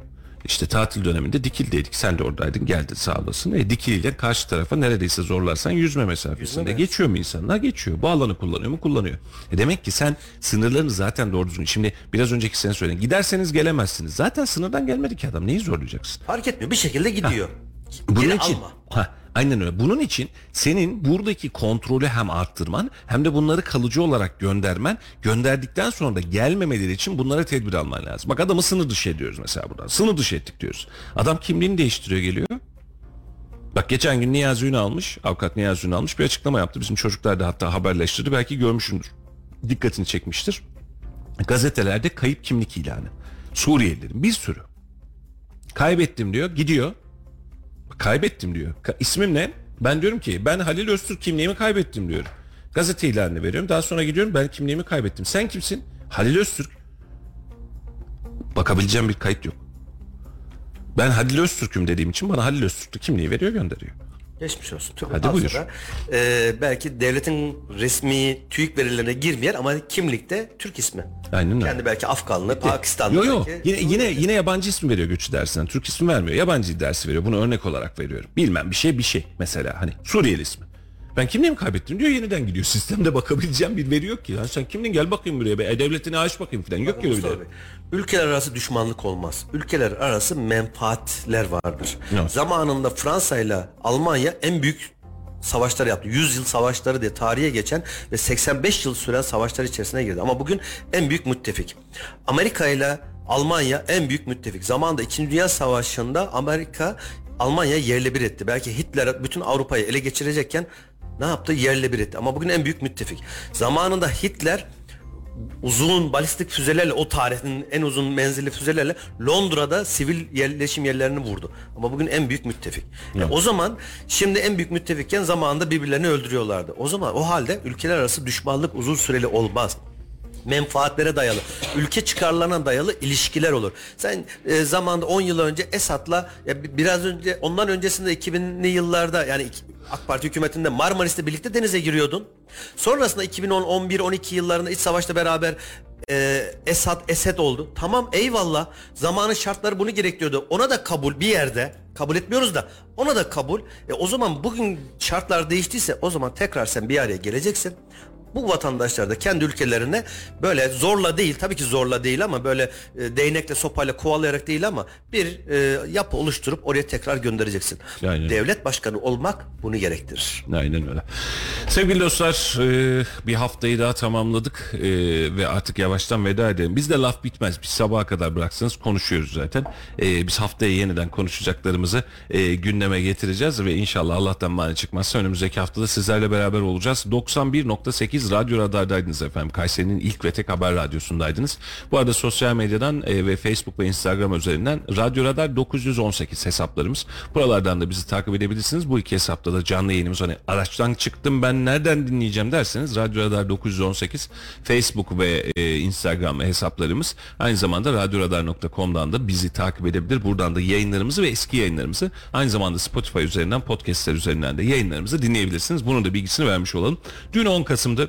İşte tatil döneminde Dikil'deydik. Sen de oradaydın. Geldin sağ olasın. E, Dikil ile karşı tarafa neredeyse zorlarsan yüzme mesafesinde. Geçiyor mu insanlar? Geçiyor. Bu alanı kullanıyor mu? Kullanıyor. E demek ki sen sınırlarını zaten doğru düzgün. Şimdi biraz önceki sen söyledin. Giderseniz gelemezsiniz. Zaten sınırdan gelmedi ki adam. Neyi zorlayacaksın? Fark etmiyor. Bir şekilde gidiyor. Bunun Geri için alma. ha, aynen öyle. Bunun için senin buradaki kontrolü hem arttırman hem de bunları kalıcı olarak göndermen, gönderdikten sonra da gelmemeleri için bunlara tedbir alman lazım. Bak adamı sınır dışı ediyoruz mesela buradan. Sınır dışı ettik diyoruz. Adam kimliğini değiştiriyor geliyor. Bak geçen gün Niyazi Ünal almış, avukat Niyazi Ünal almış bir açıklama yaptı. Bizim çocuklar da hatta haberleştirdi. Belki görmüşsündür. Dikkatini çekmiştir. Gazetelerde kayıp kimlik ilanı. Suriyelilerin bir sürü. Kaybettim diyor, gidiyor. Kaybettim diyor. Ka- ismim ne? Ben diyorum ki ben Halil Öztürk kimliğimi kaybettim diyorum. Gazete ilanını veriyorum. Daha sonra gidiyorum ben kimliğimi kaybettim. Sen kimsin? Halil Öztürk. Bakabileceğim bir kayıt yok. Ben Halil Öztürk'üm dediğim için bana Halil Öztürk'lü kimliği veriyor gönderiyor. Geçmiş olsun. Türk Hadi buyur. da, e, belki devletin resmi TÜİK verilerine girmeyen ama kimlikte Türk ismi. Aynen öyle. Kendi belki Afganlı, Pakistanlı. Yok yok yine, yine yine yabancı isim veriyor göçü dersinden. Türk ismi vermiyor. Yabancı dersi veriyor. Bunu örnek olarak veriyorum. Bilmem bir şey bir şey mesela hani Suriyeli ismi. Ben kimliğimi kaybettim diyor yeniden gidiyor. Sistemde bakabileceğim bir veri yok ki. Lan sen kimliğin gel bakayım buraya be. E, devletine aç bakayım falan. Yok ki öyle. Ülkeler arası düşmanlık olmaz. Ülkeler arası menfaatler vardır. Evet. Zamanında Fransa ile Almanya en büyük savaşlar yaptı. 100 yıl savaşları diye tarihe geçen ve 85 yıl süren savaşlar içerisine girdi. Ama bugün en büyük müttefik. Amerika ile Almanya en büyük müttefik. Zamanında 2. Dünya Savaşı'nda Amerika Almanya yerle bir etti. Belki Hitler bütün Avrupa'yı ele geçirecekken ne yaptı? Yerle bir etti. Ama bugün en büyük müttefik. Zamanında Hitler uzun balistik füzelerle o tarihin en uzun menzilli füzelerle Londra'da sivil yerleşim yerlerini vurdu. Ama bugün en büyük müttefik. E, o zaman şimdi en büyük müttefikken zamanında birbirlerini öldürüyorlardı. O zaman o halde ülkeler arası düşmanlık uzun süreli olmaz menfaatlere dayalı, ülke çıkarlarına dayalı ilişkiler olur. Sen e, zamanda 10 yıl önce Esad'la ya bi- biraz önce ondan öncesinde 2000'li yıllarda yani AK Parti hükümetinde Marmaris'te birlikte denize giriyordun. Sonrasında 2010, 11, 12 yıllarında iç savaşla beraber e, Esad Esed oldu. Tamam eyvallah. Zamanın şartları bunu gerektiriyordu. Ona da kabul bir yerde. Kabul etmiyoruz da ona da kabul. E, o zaman bugün şartlar değiştiyse o zaman tekrar sen bir araya geleceksin bu vatandaşlar da kendi ülkelerine böyle zorla değil tabii ki zorla değil ama böyle e, değnekle sopayla kovalayarak değil ama bir e, yapı oluşturup oraya tekrar göndereceksin. Aynen. Devlet başkanı olmak bunu gerektirir. Aynen öyle. Sevgili dostlar e, bir haftayı daha tamamladık e, ve artık yavaştan veda edelim. Bizde laf bitmez. Biz sabaha kadar bıraksanız konuşuyoruz zaten. E, biz haftaya yeniden konuşacaklarımızı e, gündeme getireceğiz ve inşallah Allah'tan mani çıkmazsa önümüzdeki haftada sizlerle beraber olacağız. 91.8 Radyo Radar'daydınız efendim. Kayseri'nin ilk ve tek haber radyosundaydınız. Bu arada sosyal medyadan e, ve Facebook ve Instagram üzerinden Radyo Radar 918 hesaplarımız. Buralardan da bizi takip edebilirsiniz. Bu iki hesapta da canlı yayınımız hani araçtan çıktım ben nereden dinleyeceğim derseniz Radyo Radar 918 Facebook ve e, Instagram hesaplarımız. Aynı zamanda radyoradar.com'dan da bizi takip edebilir. Buradan da yayınlarımızı ve eski yayınlarımızı aynı zamanda Spotify üzerinden podcastler üzerinden de yayınlarımızı dinleyebilirsiniz. Bunun da bilgisini vermiş olalım. Dün 10 Kasım'da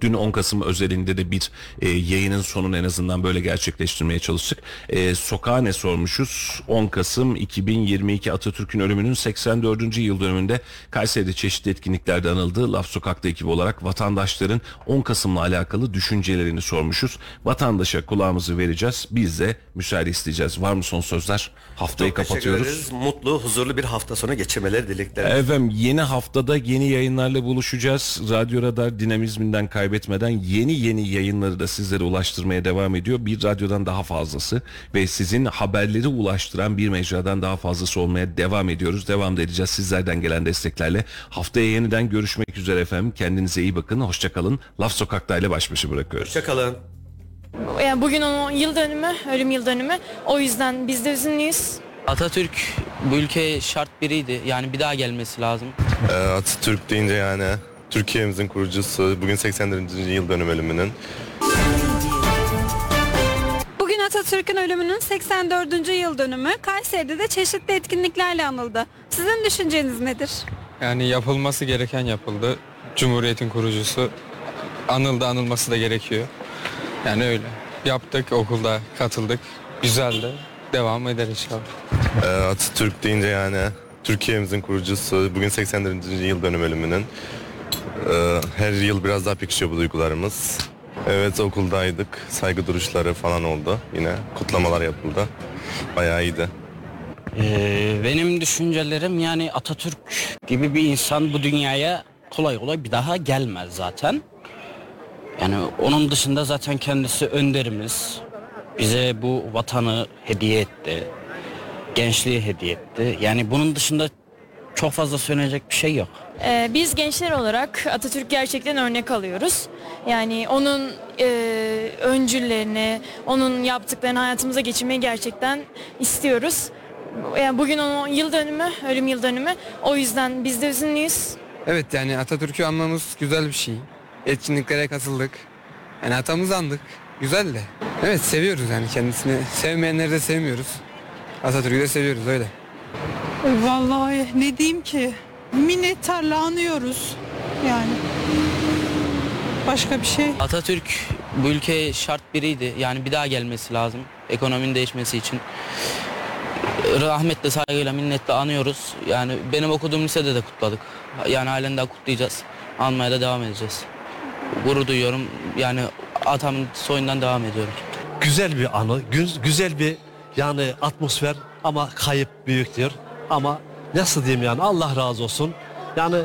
Dün 10 Kasım özelinde de bir e, yayının sonunu en azından böyle gerçekleştirmeye çalıştık. E, sokağa ne sormuşuz? 10 Kasım 2022 Atatürk'ün ölümünün 84. yıl dönümünde Kayseri'de çeşitli etkinliklerde anıldı. Laf Sokak'ta ekibi olarak vatandaşların 10 Kasım'la alakalı düşüncelerini sormuşuz. Vatandaşa kulağımızı vereceğiz. Biz de müsaade isteyeceğiz. Var mı son sözler? Haftayı Çok kapatıyoruz. Mutlu, huzurlu bir hafta sonu geçirmeleri dilekler. Efendim yeni haftada yeni yayınlarla buluşacağız. Radyo Radar dinamizminden kaybetmeden yeni yeni yayınları da sizlere ulaştırmaya devam ediyor. Bir radyodan daha fazlası ve sizin haberleri ulaştıran bir mecradan daha fazlası olmaya devam ediyoruz. Devam da edeceğiz sizlerden gelen desteklerle. Haftaya yeniden görüşmek üzere efendim. Kendinize iyi bakın. Hoşçakalın. Laf Sokak'ta ile baş başa bırakıyoruz. Hoşçakalın. Yani bugün onun yıl dönümü, ölüm yıl dönümü. O yüzden biz de üzünlüyüz. Atatürk bu ülkeye şart biriydi. Yani bir daha gelmesi lazım. Ee, Atatürk deyince yani Türkiye'mizin kurucusu bugün 84. yıl dönüm ölümünün. Bugün Atatürk'ün ölümünün 84. yıl dönümü Kayseri'de de çeşitli etkinliklerle anıldı. Sizin düşünceniz nedir? Yani yapılması gereken yapıldı. Cumhuriyetin kurucusu anıldı anılması da gerekiyor. Yani öyle. Yaptık okulda katıldık. Güzeldi. Devam eder inşallah. Ee, Atatürk deyince yani Türkiye'mizin kurucusu bugün 84. yıl dönüm ölümünün. Ee, her yıl biraz daha pekişiyor bu duygularımız. Evet okuldaydık. Saygı duruşları falan oldu. Yine kutlamalar yapıldı. Bayağı iyiydi. Ee, benim düşüncelerim yani Atatürk gibi bir insan bu dünyaya kolay kolay bir daha gelmez zaten. Yani onun dışında zaten kendisi önderimiz. Bize bu vatanı hediye etti. Gençliği hediye etti. Yani bunun dışında çok fazla söylenecek bir şey yok. Ee, biz gençler olarak Atatürk gerçekten örnek alıyoruz. Yani onun e, öncüllerini, onun yaptıklarını hayatımıza geçirmeyi gerçekten istiyoruz. Yani bugün onun yıl dönümü, ölüm yıl dönümü. O yüzden biz de üzünlüyüz. Evet yani Atatürk'ü anmamız güzel bir şey. Etkinliklere katıldık. Yani atamızı andık. Güzel de. Evet seviyoruz yani kendisini. Sevmeyenleri de sevmiyoruz. Atatürk'ü de seviyoruz öyle. Vallahi ne diyeyim ki? Minnettarla anıyoruz yani. Başka bir şey. Atatürk bu ülkeye şart biriydi. Yani bir daha gelmesi lazım. Ekonominin değişmesi için. Rahmetle, saygıyla, minnetle anıyoruz. Yani benim okuduğum lisede de kutladık. Yani halen daha kutlayacağız. Anmaya da devam edeceğiz. Gurur duyuyorum. Yani atamın soyundan devam ediyorum. güzel bir anı, gü- güzel bir yani atmosfer ama kayıp büyüktür. Ama nasıl diyeyim yani Allah razı olsun. Yani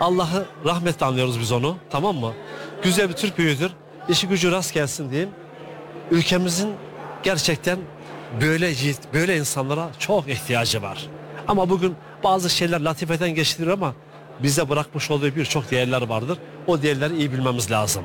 Allah'ı rahmetle anlıyoruz biz onu tamam mı? Güzel bir Türk büyüğüdür. İşi gücü rast gelsin diyeyim. Ülkemizin gerçekten böyle yiğit, böyle insanlara çok ihtiyacı var. Ama bugün bazı şeyler latifeden geçtirir ama bize bırakmış olduğu birçok değerler vardır. O değerleri iyi bilmemiz lazım.